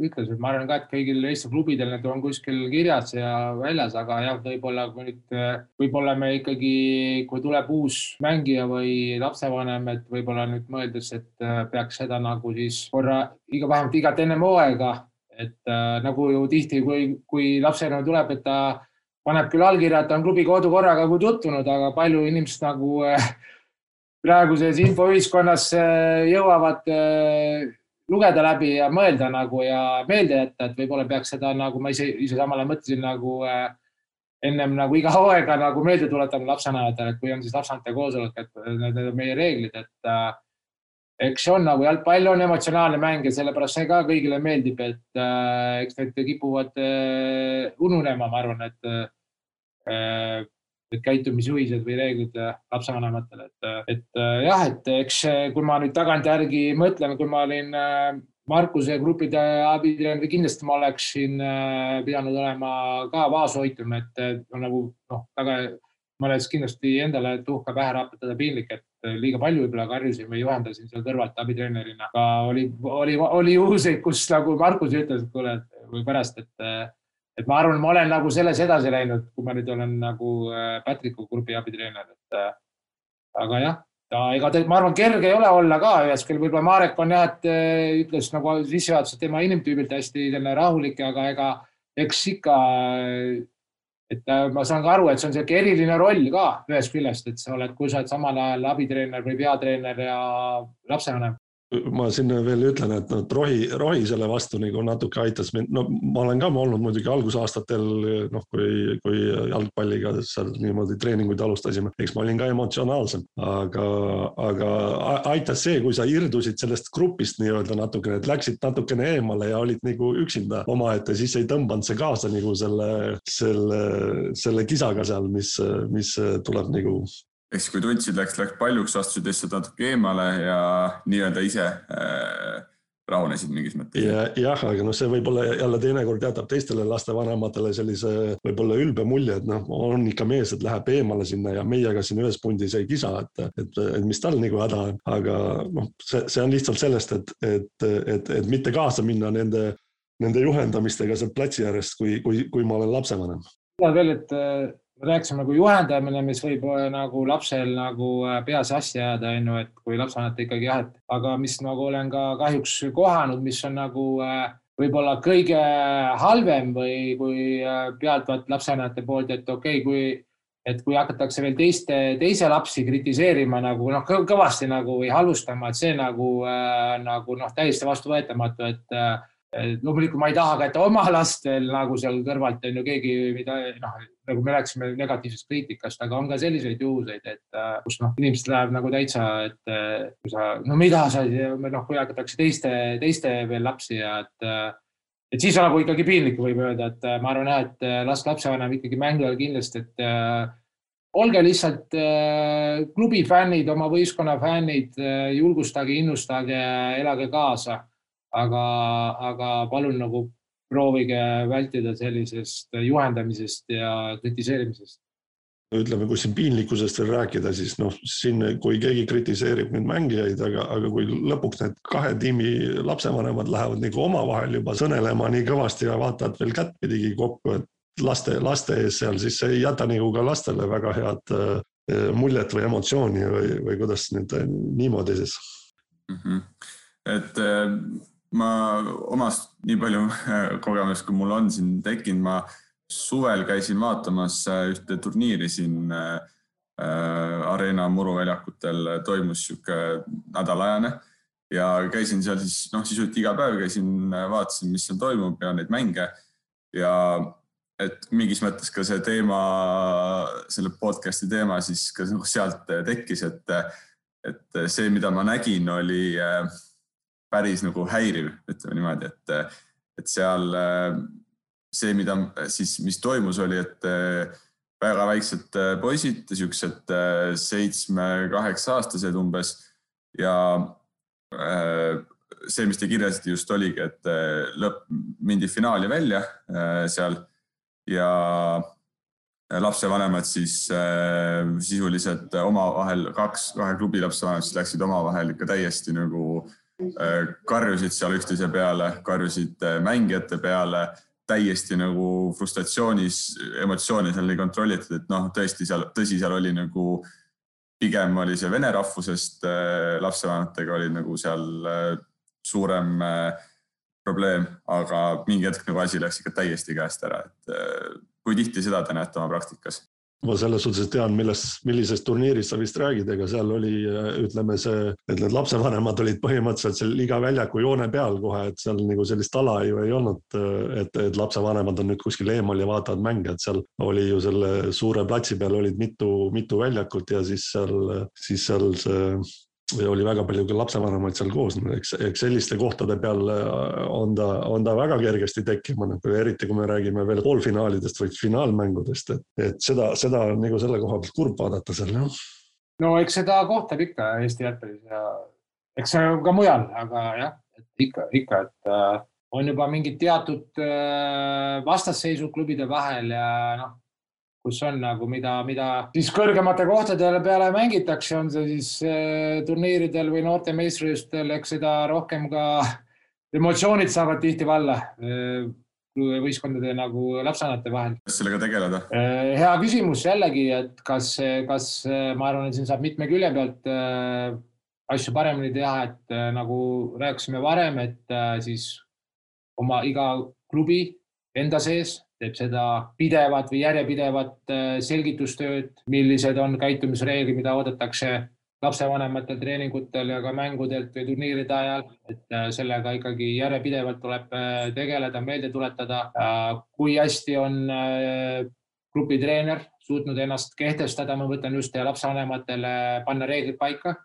ütles, et ma arvan ka, et kõigil Eesti klubidel need on kuskil kirjas ja väljas, aga jah, võib-olla kui nüüd, võib-olla me ikkagi, kui tuleb uus mängija või lapsevanem, et võib-olla nüüd mõeldes, et peaks seda nagu siis korra iga, vähemalt igat ennem hooaega, et äh, nagu ju tihti, kui, kui lapsevanem tuleb, et ta paneb küll allkirja, et ta on klubi kodukorraga tutvunud, aga palju inimesed nagu äh, praeguses infoühiskonnas äh, jõuavad äh, lugeda läbi ja mõelda nagu ja meelde jätta, et võib-olla peaks seda nagu ma ise, ise samal ajal mõtlesin nagu äh, ennem nagu iga (laughs) hooaega nagu meelde tuletama lapsevanematele, kui on siis lapsevanemate koosolek, et need on meie reeglid, et äh, eks see on nagu jalgpall on emotsionaalne mäng ja sellepärast see ka kõigile meeldib, et äh, eks need kipuvad äh, ununema, ma arvan, et äh, need käitumisjuhised või reeglid äh, lapsevanematele, et, äh, et äh, jah, et eks kui ma nüüd tagantjärgi mõtlen, kui ma olin Markuse gruppide abitreener, kindlasti ma oleksin pidanud olema ka vaoshoitum, et nagu noh, väga ma oleks kindlasti endale tuhka pähe raputada piinlik, et liiga palju võib-olla karjusin või juhendasin seal kõrvalt abitreenerina, aga oli, oli, oli juhuseid, kus nagu Markus ütles, et kuule, või pärast, et et ma arvan, ma olen nagu selles edasi läinud, kui ma nüüd olen nagu äh, Patricku grupi abitreener, et äh, aga jah, ega te, ma arvan, kerge ei ole olla ka ühes küll, võib-olla Marek on jah, et äh, ütles nagu sissejuhatuses tema inimtüübilt hästi selline rahulik, aga ega eks ikka, et ma saan ka aru, et see on niisugune eriline roll ka ühest küljest, et sa oled, kui sa oled samal ajal abitreener või peatreener ja lapsevanem ma siin veel ütlen, et noh, rohi, rohi selle vastu nagu natuke aitas mind, no ma olen ka olnud muidugi algusaastatel noh, kui, kui jalgpalliga seal niimoodi treeninguid alustasime, eks ma olin ka emotsionaalsem, aga, aga aitas see, kui sa irdusid sellest grupist nii-öelda natukene, et läksid natukene eemale ja olid nagu üksinda omaette, siis ei tõmbanud see kaasa nagu selle, selle, selle kisaga seal, mis, mis tuleb nagu ehk siis kui tundsid, läks, läks paljuks, astusid lihtsalt natuke eemale ja nii-öelda ise äh, rahunesid mingis mõttes ja,. jah, aga noh, see võib-olla jälle teinekord jätab teistele lastevanematele sellise võib-olla ülbe mulje, et noh, on ikka mees, et läheb eemale sinna ja meiega siin ühes pundis ei kisa, et, et, et mis tal nagu häda on, aga noh, see, see on lihtsalt sellest, et, et, et, et mitte kaasa minna nende, nende juhendamistega sealt platsi äärest, kui, kui, kui ma olen lapsevanem. veel, et rääkisime nagu juhendamine, mis võib äh, nagu lapsel nagu äh, pea sassi ajada, on ju, et kui lapsevanemad ikkagi jah, et aga mis nagu olen ka kahjuks kohanud, mis on nagu äh, võib-olla kõige halvem või kui pealtvaatajad lapsevanemate poolt, et okei okay,, kui et kui hakatakse veel teiste, teise lapsi kritiseerima nagu noh, kõvasti nagu või halvustama, et see nagu nagu noh, täiesti vastuvõetamatu, et loomulikult ma ei taha ka, et oma last veel nagu seal kõrvalt on ju keegi, mida noh, nagu me rääkisime negatiivsest kriitikast, aga on ka selliseid juhuseid, et äh, kus noh, inimesed läheb nagu täitsa, et äh, kui sa, no mida sa, noh, kui hakatakse teiste, teiste veel lapsi ja et äh, et siis on nagu ikkagi piinlik, võib öelda, et ma arvan jah, et las lapsevanem ikkagi mängu ajal kindlasti, et äh, olge lihtsalt äh, klubi fännid, oma võistkonna fännid äh,, julgustage, innustage, elage kaasa aga, aga palun nagu proovige vältida sellisest juhendamisest ja kritiseerimisest ütleme, kui siin piinlikkusest veel rääkida, siis noh, siin, kui keegi kritiseerib nüüd mängijaid, aga, aga kui lõpuks need kahe tiimi lapsevanemad lähevad nagu omavahel juba sõnelema nii kõvasti ja vaatavad veel kättpidigi kokku, et laste, laste ees seal, siis see ei jäta nagu ka lastele väga head äh, muljet või emotsiooni või, või kuidas nüüd niimoodi siis mm. -hmm. et äh ma omast nii palju (laughs) kogemust, kui mul on siin tekkinud, ma suvel käisin vaatamas äh, ühte turniiri siin äh, Arena muruväljakutel toimus sihuke nädalajane ja käisin seal siis noh, sisuliselt iga päev käisin, äh, vaatasin, mis seal toimub ja neid mänge ja et mingis mõttes ka see teema, selle podcast'i teema siis ka sealt tekkis, et, et see, mida ma nägin, oli äh, päris nagu häiriv, ütleme niimoodi, et, et seal see, mida siis, mis toimus, oli, et väga väiksed poisid, siuksed seitsme-kaheksa aastased umbes ja see, mis te kirjeldasite just oligi, et lõpp, mindi finaali välja seal ja lapsevanemad siis sisuliselt omavahel, kaks, kahe klubi lapsevanemad siis läksid omavahel ikka täiesti nagu karjusid seal üksteise peale, karjusid mängijate peale, täiesti nagu frustratsioonis, emotsioone seal ei kontrollitud, et noh, tõesti seal, tõsi, seal oli nagu pigem oli see vene rahvusest lapsevanematega oli nagu seal suurem probleem, aga mingi hetk nagu asi läks ikka täiesti käest ära, et kui tihti seda te näete oma praktikas? Ma selles suhtes tean, millest, millisest turniirist sa vist räägid, ega seal oli, ütleme see, et need lapsevanemad olid põhimõtteliselt seal iga väljaku joone peal kohe, et seal nagu sellist ala ju ei olnud, et, et lapsevanemad on nüüd kuskil eemal ja vaatavad mänge, et seal oli ju selle suure platsi peal olid mitu, mitu väljakut ja siis seal, siis seal see oli väga palju ka lapsevanemaid seal koos, eks, eks selliste kohtade peal äh, on ta, on ta väga kergesti tekkima, nagu eriti kui me räägime veel poolfinaalidest või finaalmängudest, et, et seda, seda on nagu selle koha pealt kurb vaadata seal, jah. no eks seda kohtab ikka Eesti jalgpallis ja eks see ka mujal, aga jah, et ikka, ikka, et äh, on juba mingid teatud äh, vastasseisud klubide vahel ja noh kus on nagu, mida, mida siis kõrgemate kohtade peale mängitakse, on see siis äh, turniiridel või noorte meistrivõistlustel, eks seda rohkem ka emotsioonid saavad tihti valla äh, võistkondade nagu lapsevanemate vahel. kuidas sellega tegeleda? Äh, hea küsimus jällegi, et kas, kas ma arvan, et siin saab mitme külje pealt asju paremini teha, et nagu rääkisime varem, et siis oma iga klubi enda sees teeb seda pidevat või järjepidevat äh, selgitustööd, millised on käitumisreeglid, mida oodatakse lapsevanematel treeningutel ja ka mängudelt või turniiride ajal, et äh, sellega ikkagi järjepidevalt tuleb äh, tegeleda, meelde tuletada, kui hästi on grupitreener suutnud ennast kehtestada, ma mõtlen just lapsevanematele panna reeglid paika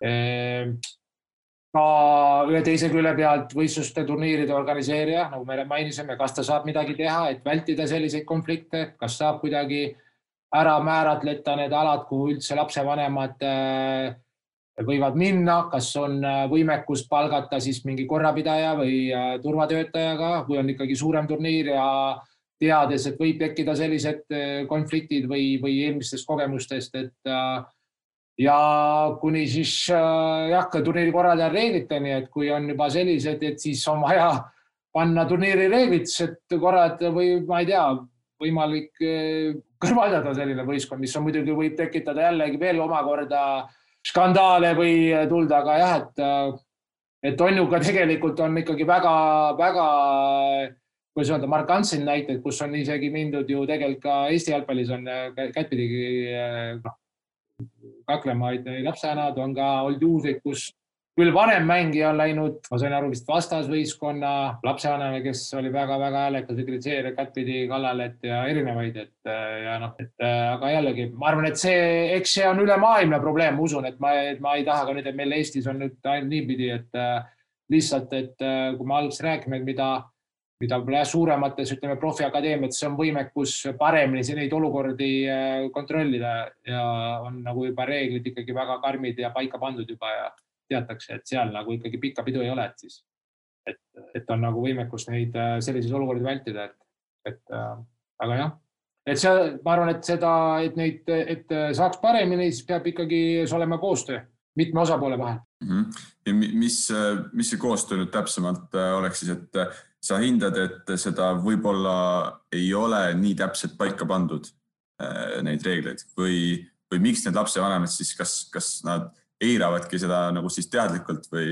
ka ühe teise külje pealt võistluste turniiride organiseerija, nagu me mainisime, kas ta saab midagi teha, et vältida selliseid konflikte, kas saab kuidagi ära määratleda need alad, kuhu üldse lapsevanemad äh, võivad minna, kas on äh, võimekus palgata siis mingi korrapidaja või äh, turvatöötajaga, kui on ikkagi suurem turniir ja teades, et võib tekkida sellised konfliktid või, või eelmistest kogemustest, et ja kuni siis äh, jah, ka turniiri korraldaja reegliteni, et kui on juba sellised, et siis on vaja panna turniiri reeglitesse, et korrad või ma ei tea, võimalik äh, kõrvaldada selline võistkond, mis on muidugi võib tekitada jällegi veel omakorda skandaale või tulda, aga jah, et äh, et on ju ka tegelikult on ikkagi väga-väga, kuidas öelda, markantsed näited, kus on isegi mindud ju tegelikult ka Eesti jalgpallis on kättpidi noh, kaklemaid lapsevanad, on ka olnud juhuseid, kus küll vanem mängija on läinud, ma sain aru, vist vastasvõistkonna lapsevanema, kes oli väga-väga häälekas ja kritiseerija kättpidi kallal, et ja erinevaid, et ja noh, et aga jällegi ma arvan, et see, eks see on ülemaailmne probleem, ma usun, et ma, ma ei taha ka nüüd, et meil Eestis on nüüd ainult niipidi, et lihtsalt, et kui me alguses räägime, et mida mida võib-olla jah, suuremates, ütleme profiakadeemiates on võimekus paremini neid olukordi äh, kontrollida ja on nagu juba reeglid ikkagi väga karmid ja paika pandud juba ja teatakse, et seal nagu ikkagi pikka pidu ei ole, et siis, et, et on nagu võimekus neid äh, selliseid olukordi vältida, et, et äh, aga jah, et see, ma arvan, et seda, et neid, et saaks paremini, siis peab ikkagi olema koostöö mitme osapoole vahel mm. -hmm. ja mis, mis see koostöö nüüd täpsemalt oleks siis, et sa hindad, et seda võib-olla ei ole nii täpselt paika pandud, äh, neid reegleid või, või miks need lapsevanemad siis, kas, kas nad eiravadki seda nagu siis teadlikult või,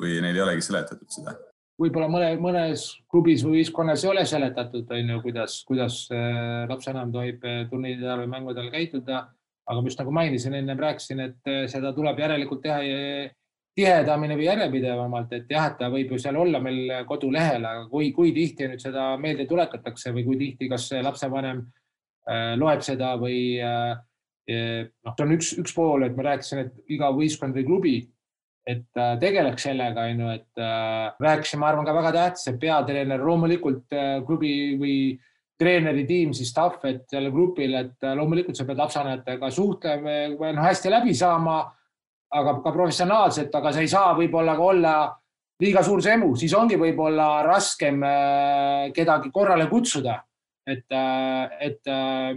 või neil ei olegi seletatud seda? võib-olla mõne, mõnes klubis või ühiskonnas ei ole seletatud, on ju, kuidas, kuidas äh, lapsevanem tohib äh, turniiride ajal või mängude ajal käituda. aga ma just nagu mainisin, ennem rääkisin, et seda tuleb järelikult teha tihedamini või järjepidevamalt, et jah, et ta võib ju seal olla meil kodulehel, aga kui, kui tihti nüüd seda meelde tuletatakse või kui tihti, kas lapsevanem äh, loeb seda või äh, noh, see on üks, üks pool, et ma rääkisin, et iga võistkond või klubi, et tegeleks sellega, on ju, et äh, rääkisime, ma arvan, ka väga tähtis, et peatreener loomulikult klubi või treeneri tiim, siis staff, et sellel grupil, et loomulikult sa pead lapsevanematega suhtlema või noh, hästi läbi saama aga ka professionaalselt, aga see ei saa võib-olla ka olla liiga suur see emu, siis ongi võib-olla raskem äh, kedagi korrale kutsuda. et, äh, et äh,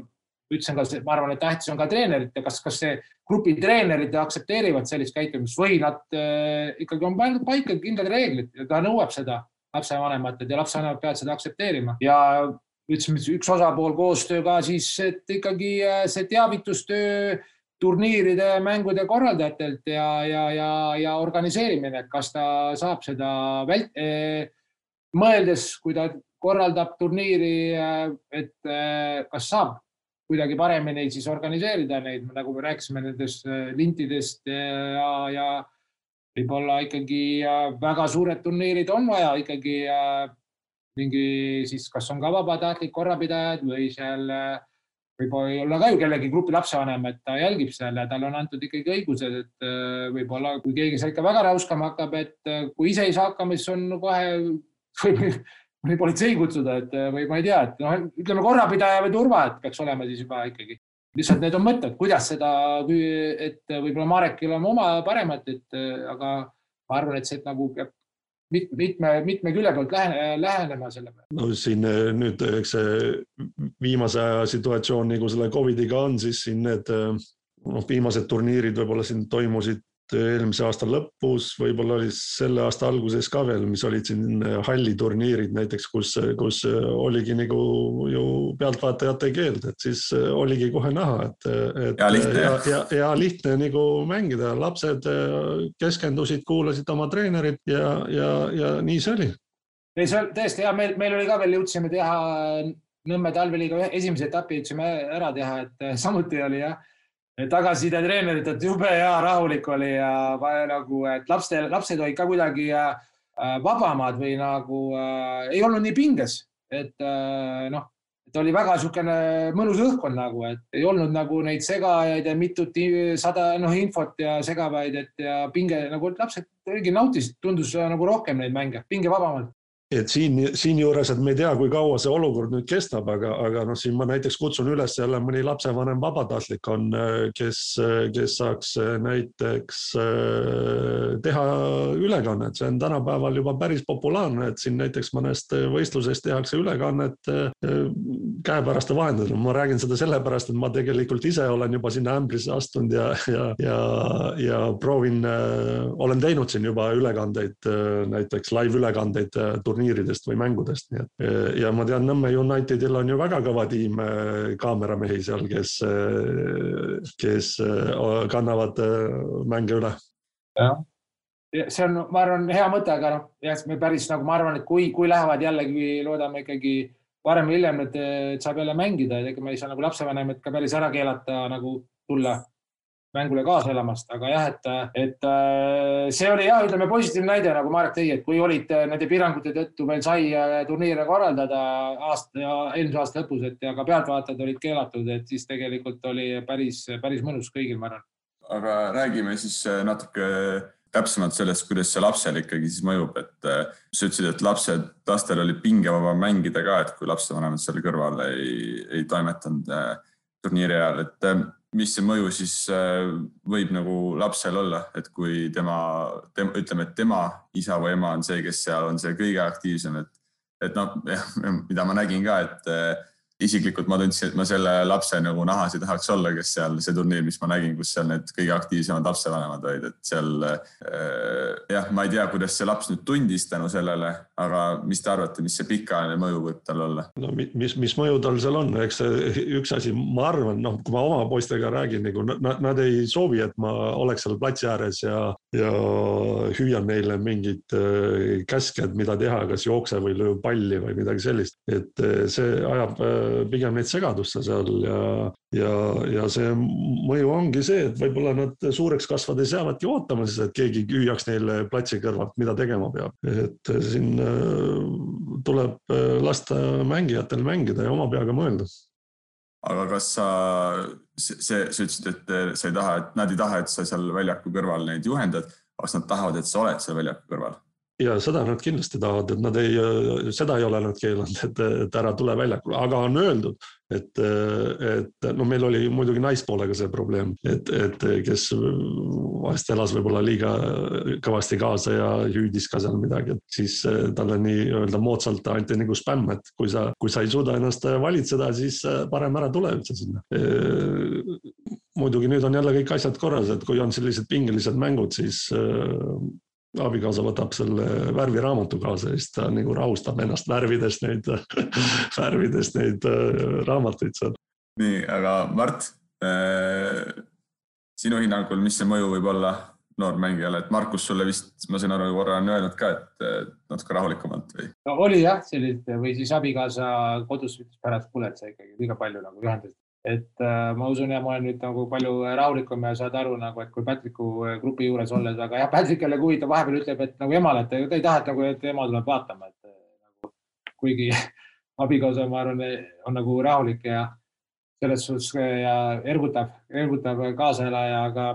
ütlesin ka, ma arvan, et tähtis on ka treenerite, kas, kas see grupi treenerid aktsepteerivad sellist käitumist või nad äh, ikkagi on pandud paika kindlad reeglid ja ta nõuab seda lapsevanematelt ja lapsevanemad peavad seda aktsepteerima ja ütlesime, üks osapool koostöö ka siis, et ikkagi äh, see teavitustöö turniiride, mängude korraldajatelt ja, ja, ja, ja organiseerimine, et kas ta saab seda vält-, äh, mõeldes, kui ta korraldab turniiri, äh, et kas saab kuidagi paremini siis organiseerida neid, nagu me rääkisime nendest lintidest ja, ja võib-olla ikkagi väga suured turniirid on vaja ikkagi mingi siis, kas on ka vabatahtlik korrapidajad või seal võib olla ka ju kellegi grupi lapsevanem, et ta jälgib seal ja talle on antud ikkagi õigused, et võib-olla kui keegi seal ikka väga räuskama hakkab, et kui ise ei saa hakkama, siis on kohe (laughs) võib mõni politsei kutsuda, et või ma ei tea, et noh, ütleme korrapidaja või turva, et peaks olema siis juba ikkagi. Lihtsalt need on mõtted, kuidas seda, et võib-olla Marekil on oma paremad, et aga ma arvan, et see nagu peab mitme, mitme, külje pealt lähenema selle peale. no siin eh, nüüd, eks see viimase aja situatsioon nagu selle Covidiga on, siis siin need eh, noh, viimased turniirid võib-olla siin toimusid eelmise aasta lõpus, võib-olla oli selle aasta alguses ka veel, mis olid siin halliturniirid näiteks, kus, kus oligi nagu ju pealtvaatajate keeld, et siis oligi kohe näha, et, et ja lihtne, ja, ja, ja lihtne nagu mängida, lapsed keskendusid, kuulasid oma treenerit ja, ja, ja nii see oli. ei, see on tõesti hea, meil, meil oli ka veel, jõudsime teha Nõmme talveliiga esimese etapi jõudsime ära teha, et samuti oli jah tagasiside treenerilt, et jube hea, rahulik oli ja nagu, et lapsed, lapsed olid ka kuidagi äh, vabamad või nagu äh, ei olnud nii pinges, et äh, noh, et oli väga niisugune mõnus õhkkond nagu, et ei olnud nagu neid segajaid ja mitut sada noh infot ja segavaid, et ja pinge nagu, lapsed oligi nautisid, tundus nagu rohkem neid mänge, pingevabamalt et siin, siinjuures, et me ei tea, kui kaua see olukord nüüd kestab, aga, aga noh, siin ma näiteks kutsun üles jälle mõni lapsevanem vabatahtlik on, kes, kes saaks näiteks äh, teha ülekannet, see on tänapäeval juba päris populaarne, et siin näiteks mõnest võistlusest tehakse ülekannet äh, käepäraste vahendusel. ma räägin seda sellepärast, et ma tegelikult ise olen juba sinna ämbrisse astunud ja, ja, ja, ja proovin, äh, olen teinud siin juba ülekandeid, näiteks live ülekandeid turniiridelt turniiridest või mängudest, nii et ja ma tean, Nõmme Unitedil on ju väga kõva tiim äh, kaameramehi seal, kes, äh, kes kannavad mänge üle. jah, see on, ma arvan, hea mõte, aga noh, jah, me päris nagu ma arvan, et kui, kui lähevad jällegi, loodame ikkagi varem või hiljem, et saab jälle mängida, et ega me ei saa nagu lapsevanemat ka päris ära keelata nagu tulla mängule kaasa elamast, aga jah, et, et äh, see oli jah, ütleme positiivne näide, nagu Marek tõi, et kui olid äh, nende piirangute tõttu veel sai äh, turniire korraldada aasta eelmise aasta lõpus, et ja ka pealtvaatajad olid keelatud, et siis tegelikult oli päris, päris mõnus kõigil, ma arvan. aga räägime siis natuke täpsemalt sellest, kuidas see lapsele ikkagi siis mõjub, et sa ütlesid, et lapsed, lastel oli pingevabam mängida ka, et kui lapsevanemad seal kõrval ei, ei toimetanud turniiri ajal, et mis see mõju siis äh, võib nagu lapsel olla, et kui tema, tema, ütleme, et tema isa või ema on see, kes seal on see kõige aktiivsem, et, et noh, (laughs) mida ma nägin ka, et äh, isiklikult ma tundsin, et ma selle lapse nagu nahas ei tahaks olla, kes seal see turniir, mis ma nägin, kus seal need kõige aktiivsemad lapsevanemad olid, et seal äh, jah, ma ei tea, kuidas see laps nüüd tundis tänu sellele, aga mis te arvate, mis see pikaajaline mõju võib tal olla? no mis, mis mõju tal seal on, eks üks asi, ma arvan, noh, kui ma oma poistega räägin, nagu nad, nad ei soovi, et ma oleks seal platsi ääres ja, ja hüüan neile mingeid äh, käske, et mida teha, kas jookse või löö palli või midagi sellist, et äh, see ajab äh, pigem neid segadusse seal ja, ja, ja see mõju ongi see, et võib-olla nad suureks kasvades jäävadki ootama siis, et keegi hüüaks neile platsi kõrvalt, mida tegema peab. et siin tuleb äh, lasta mängijatel mängida ja oma peaga mõelda aga kas sa, see, sa ütlesid, et sa ei taha, et nad ei taha, et sa seal väljaku kõrval neid juhendad, kas nad tahavad, et sa oled seal väljaku kõrval? Ja seda nad kindlasti tahavad, et nad ei, seda ei ole nad keelanud, et, et ära tule väljakule, aga on öeldud, et, et no meil oli muidugi naispoolega see probleem, et, et kes vahest elas võib-olla liiga kõvasti kaasa ja hüüdis ka seal midagi, et siis talle nii-öelda moodsalt anti nagu spämm, et kui sa, kui sa ei suuda ennast valitseda, siis parem ära tule üldse sinna. Muidugi nüüd on jälle kõik asjad korras, et kui on sellised pingelised mängud, siis abikaasa võtab selle värviraamatu kaasa ja siis ta nagu rahustab ennast värvides neid (laughs) värvides neid äh, raamatuid seal. nii, aga Mart äh,, sinu hinnangul, mis see mõju võib olla noormängijale, et Markus sulle vist, ma sain aru, korra on öelnud ka, et natuke rahulikumalt või? no oli jah, sellist või siis abikaasa kodus ütles pärast, kuule, et sa ikkagi liiga palju nagu ühendasid et äh, ma usun ja ma olen nüüd nagu palju rahulikum ja saad aru nagu, et kui Patricku äh, grupi juures olles, aga jah, Patrick jälle huvitav, vahepeal ütleb, et nagu emale, et ta ei taha, et nagu, et ema tuleb vaatama, et äh, nagu kuigi (laughs) abikaasa, ma arvan, on nagu rahulik ja selles suhtes ja ergutab, ergutab kaaselaja, aga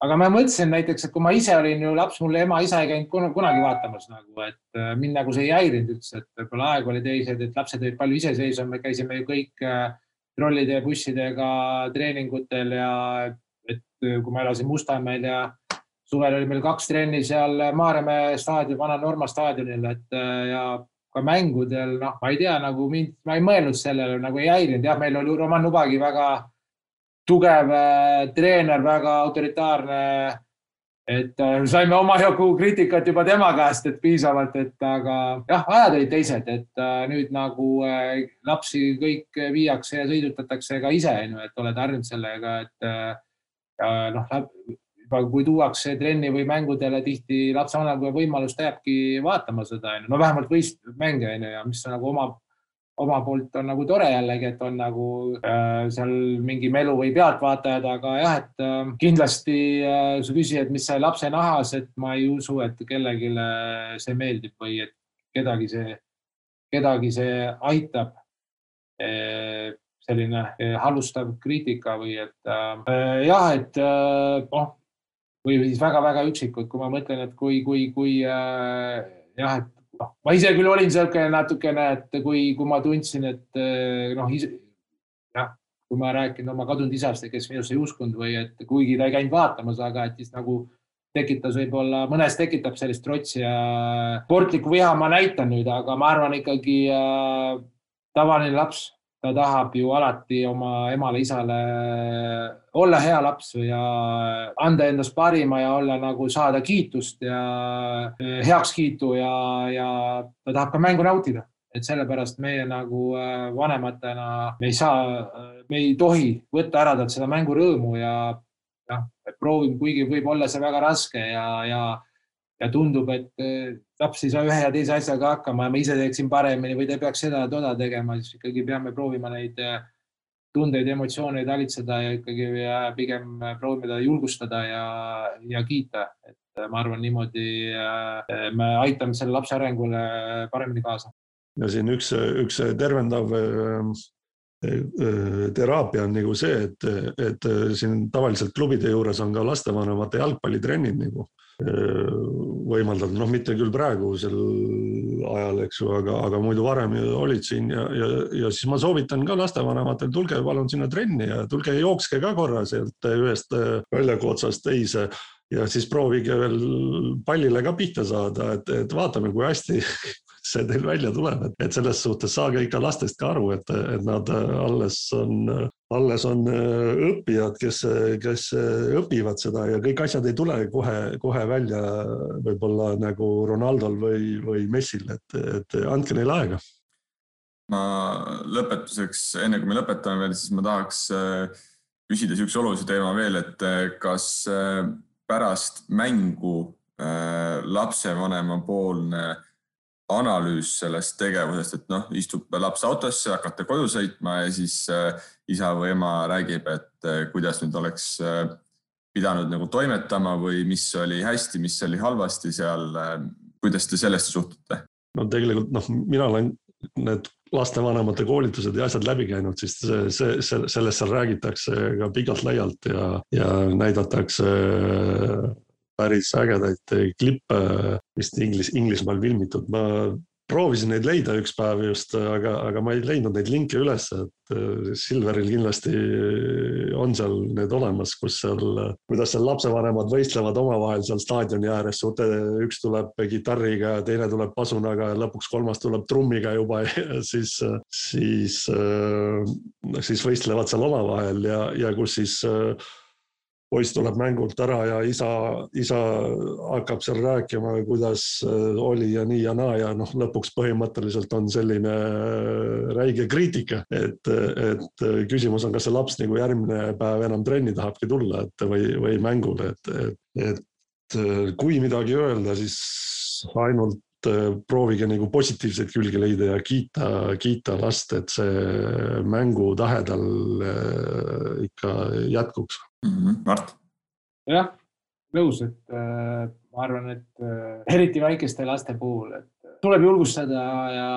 aga ma mõtlesin näiteks, et kui ma ise olin ju laps, mul ema, isa ei käinud kunagi vaatamas nagu, et mind nagu see ei häirinud üldse, et võib-olla aeg oli teised, et lapsed olid palju iseseisvam, me käisime ju kõik äh, trollide ja bussidega treeningutel ja et kui ma elasin Mustamäel ja suvel oli meil kaks trenni seal Maarjamäe staadion, Vana-Norma staadionil, et ja ka mängudel, noh, ma ei tea, nagu mind, ma ei mõelnud sellele, nagu ei häirinud, jah, meil oli Roman Nubagi väga tugev äh, treener, väga autoritaarne et äh, saime omajagu kriitikat juba tema käest, et piisavalt, et aga jah, ajad olid teised, et äh, nüüd nagu äh, lapsi kõik viiakse ja sõidutatakse ka ise, onju, et oled harjunud sellega, et noh, juba kui tuuakse trenni või mängudele, tihti lapsevanem võimalust jääbki vaatama seda, onju, no vähemalt võist mänge onju ja mis nagu omab oma poolt on nagu tore jällegi, et on nagu äh, seal mingi melu või pealtvaatajad, aga jah, et äh, kindlasti äh, sa küsisid, mis sai lapse nahas, et ma ei usu, et kellelegi see meeldib või et kedagi see, kedagi see aitab. Äh, selline äh, halvustav kriitika või et äh, jah, et äh, noh, või siis väga-väga üksikud, kui ma mõtlen, et kui, kui, kui äh, jah, et noh, ma ise küll olin niisugune natukene, et kui, kui ma tundsin, et eh, noh, jah, kui ma räägin oma kadunud isast, kes minusse ei uskunud või et kuigi ta ei käinud vaatamas, aga et siis nagu tekitas võib-olla, mõnes tekitab sellist trotsi ja sportlikku viha ma näitan nüüd, aga ma arvan ikkagi äh, tavaline laps ta tahab ju alati oma emale-isale olla hea laps ja anda endast parima ja olla nagu saada kiitust ja eh, heakskiitu ja, ja ta tahab ka mängu nautida. Et sellepärast meie nagu eh, vanematena, me ei saa, me ei tohi võtta ära talt seda mängurõõmu ja jah, proovime, kuigi võib olla see väga raske ja, ja ja tundub, et eh, laps ei saa ühe ja teise asjaga hakkama ja ma ise teeksin paremini või ta peaks seda ja toda tegema, siis ikkagi peame proovima neid eh, tundeid, emotsioone talitseda ja ikkagi ja pigem proovime teda julgustada ja, ja kiita, et ma arvan, niimoodi me aitame selle lapse arengule paremini kaasa. ja siin üks, üks tervendav teraapia on nagu see, et, et siin tavaliselt klubide juures on ka lastevanemate jalgpallitrennid nagu võimaldada, noh, mitte küll praegusel ajal, eks ju, aga, aga muidu varem olid siin ja, ja, ja siis ma soovitan ka lastevanematel, tulge palun sinna trenni ja tulge jookske ka korra sealt ühest väljaku otsast teise. Ja siis proovige veel pallile ka pihta saada, et, et vaatame, kui hästi (laughs) see teil välja tuleb, et, et selles suhtes saage ikka lastest ka aru, et, et nad alles on, alles on õppijad, kes, kes õpivad seda ja kõik asjad ei tule kohe, kohe välja võib-olla nagu Ronaldol või, või Messil, et, et andke neile aega. ma lõpetuseks, enne kui me lõpetame veel, siis ma tahaks äh, küsida niisuguse olulise teema veel, et äh, kas äh, pärast mängu lapsevanema poolne analüüs sellest tegevusest, et noh, istub laps autosse, hakkate koju sõitma ja siis äh, isa või ema räägib, et äh, kuidas nüüd oleks äh, pidanud nagu toimetama või mis oli hästi, mis oli halvasti seal. kuidas te sellesse suhtute? no tegelikult noh, mina olen need lastevanemate koolitused ja asjad läbi käinud, siis see, see, see, sellest seal räägitakse ka pikalt-laialt ja, ja näidatakse päris ägedaid klippe vist Inglis, Inglismaal filmitud, ma proovisin neid leida üks päev just, aga, aga ma ei leidnud neid linke üles, et Silveril kindlasti on seal need olemas, kus seal, kuidas seal lapsevanemad võistlevad omavahel seal staadioni ääres, üks tuleb kitarriga, teine tuleb pasunaga ja lõpuks kolmas tuleb trummiga juba (laughs) ja siis, siis, siis võistlevad seal omavahel ja, ja kus siis poiss tuleb mängult ära ja isa, isa hakkab seal rääkima, kuidas äh, oli ja nii ja naa ja noh, lõpuks põhimõtteliselt on selline äh, räige kriitika, et, et küsimus on, kas see laps nagu järgmine päev enam trenni tahabki tulla, et või, või mängule, et, et, et kui midagi öelda, siis ainult proovige nagu positiivseid külgi leida ja kiita, kiita last, et see mängutahe tal äh, ikka jätkuks mm. -hmm. Mart? jah, nõus, et äh, ma arvan, et äh, eriti väikeste laste puhul, et tuleb julgustada ja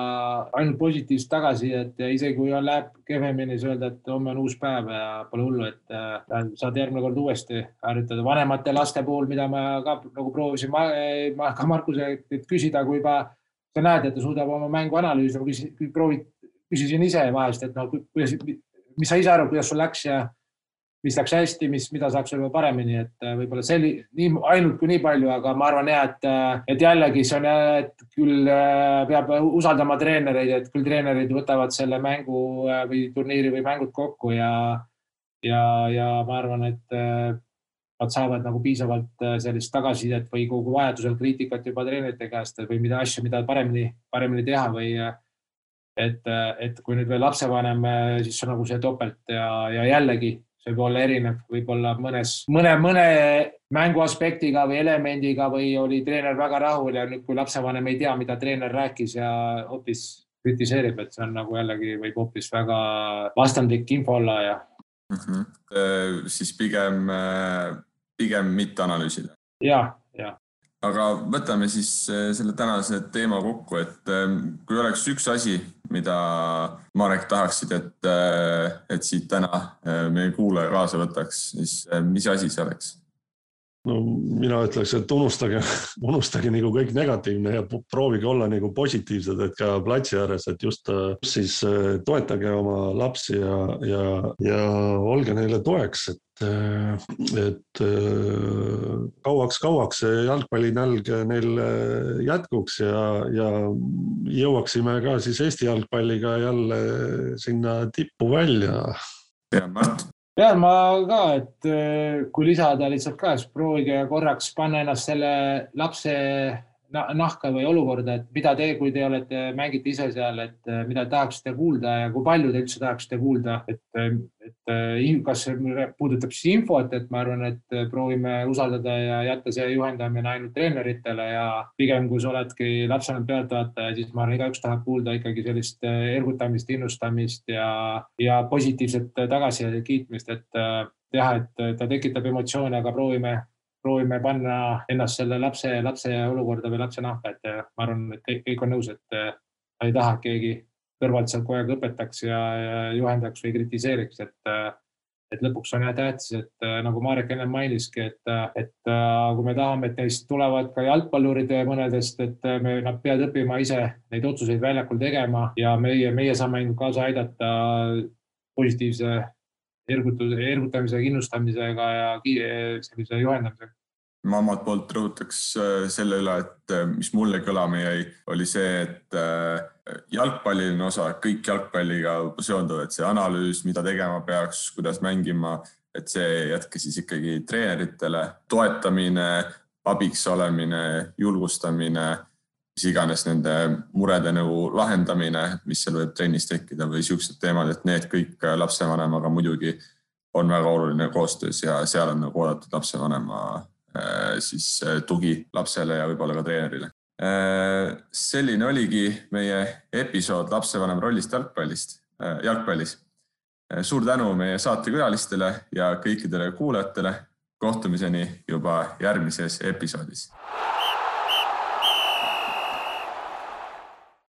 ainult positiivset tagasisidet ja isegi kui on, läheb kehvemini, siis öelda, et homme on uus päev ja pole hullu, et äh, saad järgmine kord uuesti harjutada. vanemate laste puhul, mida ma ka nagu proovisin ma, ma ka Markuse küsida, kui juba sa näed, et ta suudab oma mängu analüüsida, ma küsisin, proovid, küsisin ise vahest, et no kuidas, mis sa ise arvad, kuidas sul läks ja mis läks hästi, mis, mida saaks võib-olla paremini, et äh, võib-olla selli-, nii ainult kui nii palju, aga ma arvan ja et, äh, et jällegi see on, et küll äh, peab usaldama treenereid, et küll treenerid võtavad selle mängu või turniiri või mängud kokku ja, ja, ja ma arvan, et nad saavad nagu piisavalt sellist tagasisidet või kogu vajadusel kriitikat juba treenerite käest või mida asju, mida paremini, paremini teha või et, et kui nüüd veel lapsevanem, siis on nagu see topelt ja, ja jällegi see võib olla erinev, võib-olla mõnes, mõne, mõne mängu aspektiga või elemendiga või oli treener väga rahul ja nüüd, kui lapsevanem ei tea, mida treener rääkis ja hoopis kritiseerib, et see on nagu jällegi võib hoopis väga vastandlik info olla ja mm. -hmm. siis pigem, pigem mitte analüüsida. ja, ja aga võtame siis äh, selle tänase teema kokku, et ähm, kui oleks üks asi, mida Marek tahaksid, et, äh, et siit täna äh, meie kuulaja kaasa võtaks, siis mis asi see oleks? no mina ütleks, et unustage, (laughs) unustage nagu kõik negatiivne ja proovige olla nagu positiivsed, et ka platsi ääres, et just siis toetage oma lapsi ja, ja, ja olge neile toeks, et et kauaks-kauaks see jalgpallinälg neil jätkuks ja, ja jõuaksime ka siis Eesti jalgpalliga jälle sinna tippu välja. ja Mart? tean ma ka, et kui lisada lihtsalt ka, siis proovige korraks panna ennast selle lapse nahka või olukorda, et mida te, kui te olete, mängite ise seal, et äh, mida tahaksite kuulda ja kui palju te üldse tahaksite kuulda, et, äh, et äh, kas see puudutab siis infot, et ma arvan, et proovime usaldada ja jätta see juhendamine ainult treeneritele ja pigem, kui sa oledki lapsevanem pealtvaataja, siis ma arvan, igaüks tahab kuulda ikkagi sellist ergutamist, innustamist ja, ja positiivset tagasisidet, kiitmist, et jah, et ta tekitab emotsioone, aga proovime proovime panna ennast selle lapse, lapse olukorda või lapse nahka, et äh, ma arvan, et kõik, kõik on nõus, et äh, ta ei taha, et keegi kõrvalt sealt kogu aeg õpetaks ja, ja juhendaks või kritiseeriks, et äh, et lõpuks on jah tähtis, et nagu Marek enne mainiski, et, et kui me tahame, et neist tulevad ka jalgpallurid mõnedest, et me, nad peavad õppima ise neid otsuseid väljakul tegema ja meie, meie saame kaasa aidata positiivse ergutuse, ergutamise, kindlustamisega ja sellise juhendamisega. Ma omalt poolt rõhutaks äh, selle üle, et äh, mis mulle kõlama jäi, oli see, et jalgpalliline osa, kõik jalgpalliga seonduv, et see analüüs, mida tegema peaks, kuidas mängima, et see jätke siis ikkagi treeneritele, toetamine, abiks olemine, julgustamine mis iganes nende murede nagu lahendamine, mis seal võib trennis tekkida või siuksed teemad, et need kõik lapsevanemaga muidugi on väga oluline koostöös ja seal on nagu oodatud lapsevanema äh, siis äh, tugi lapsele ja võib-olla ka treenerile. Äh, selline oligi meie episood lapsevanema rollist jalgpallist, jalgpallis. suur tänu meie saatekülalistele ja kõikidele kuulajatele. kohtumiseni juba järgmises episoodis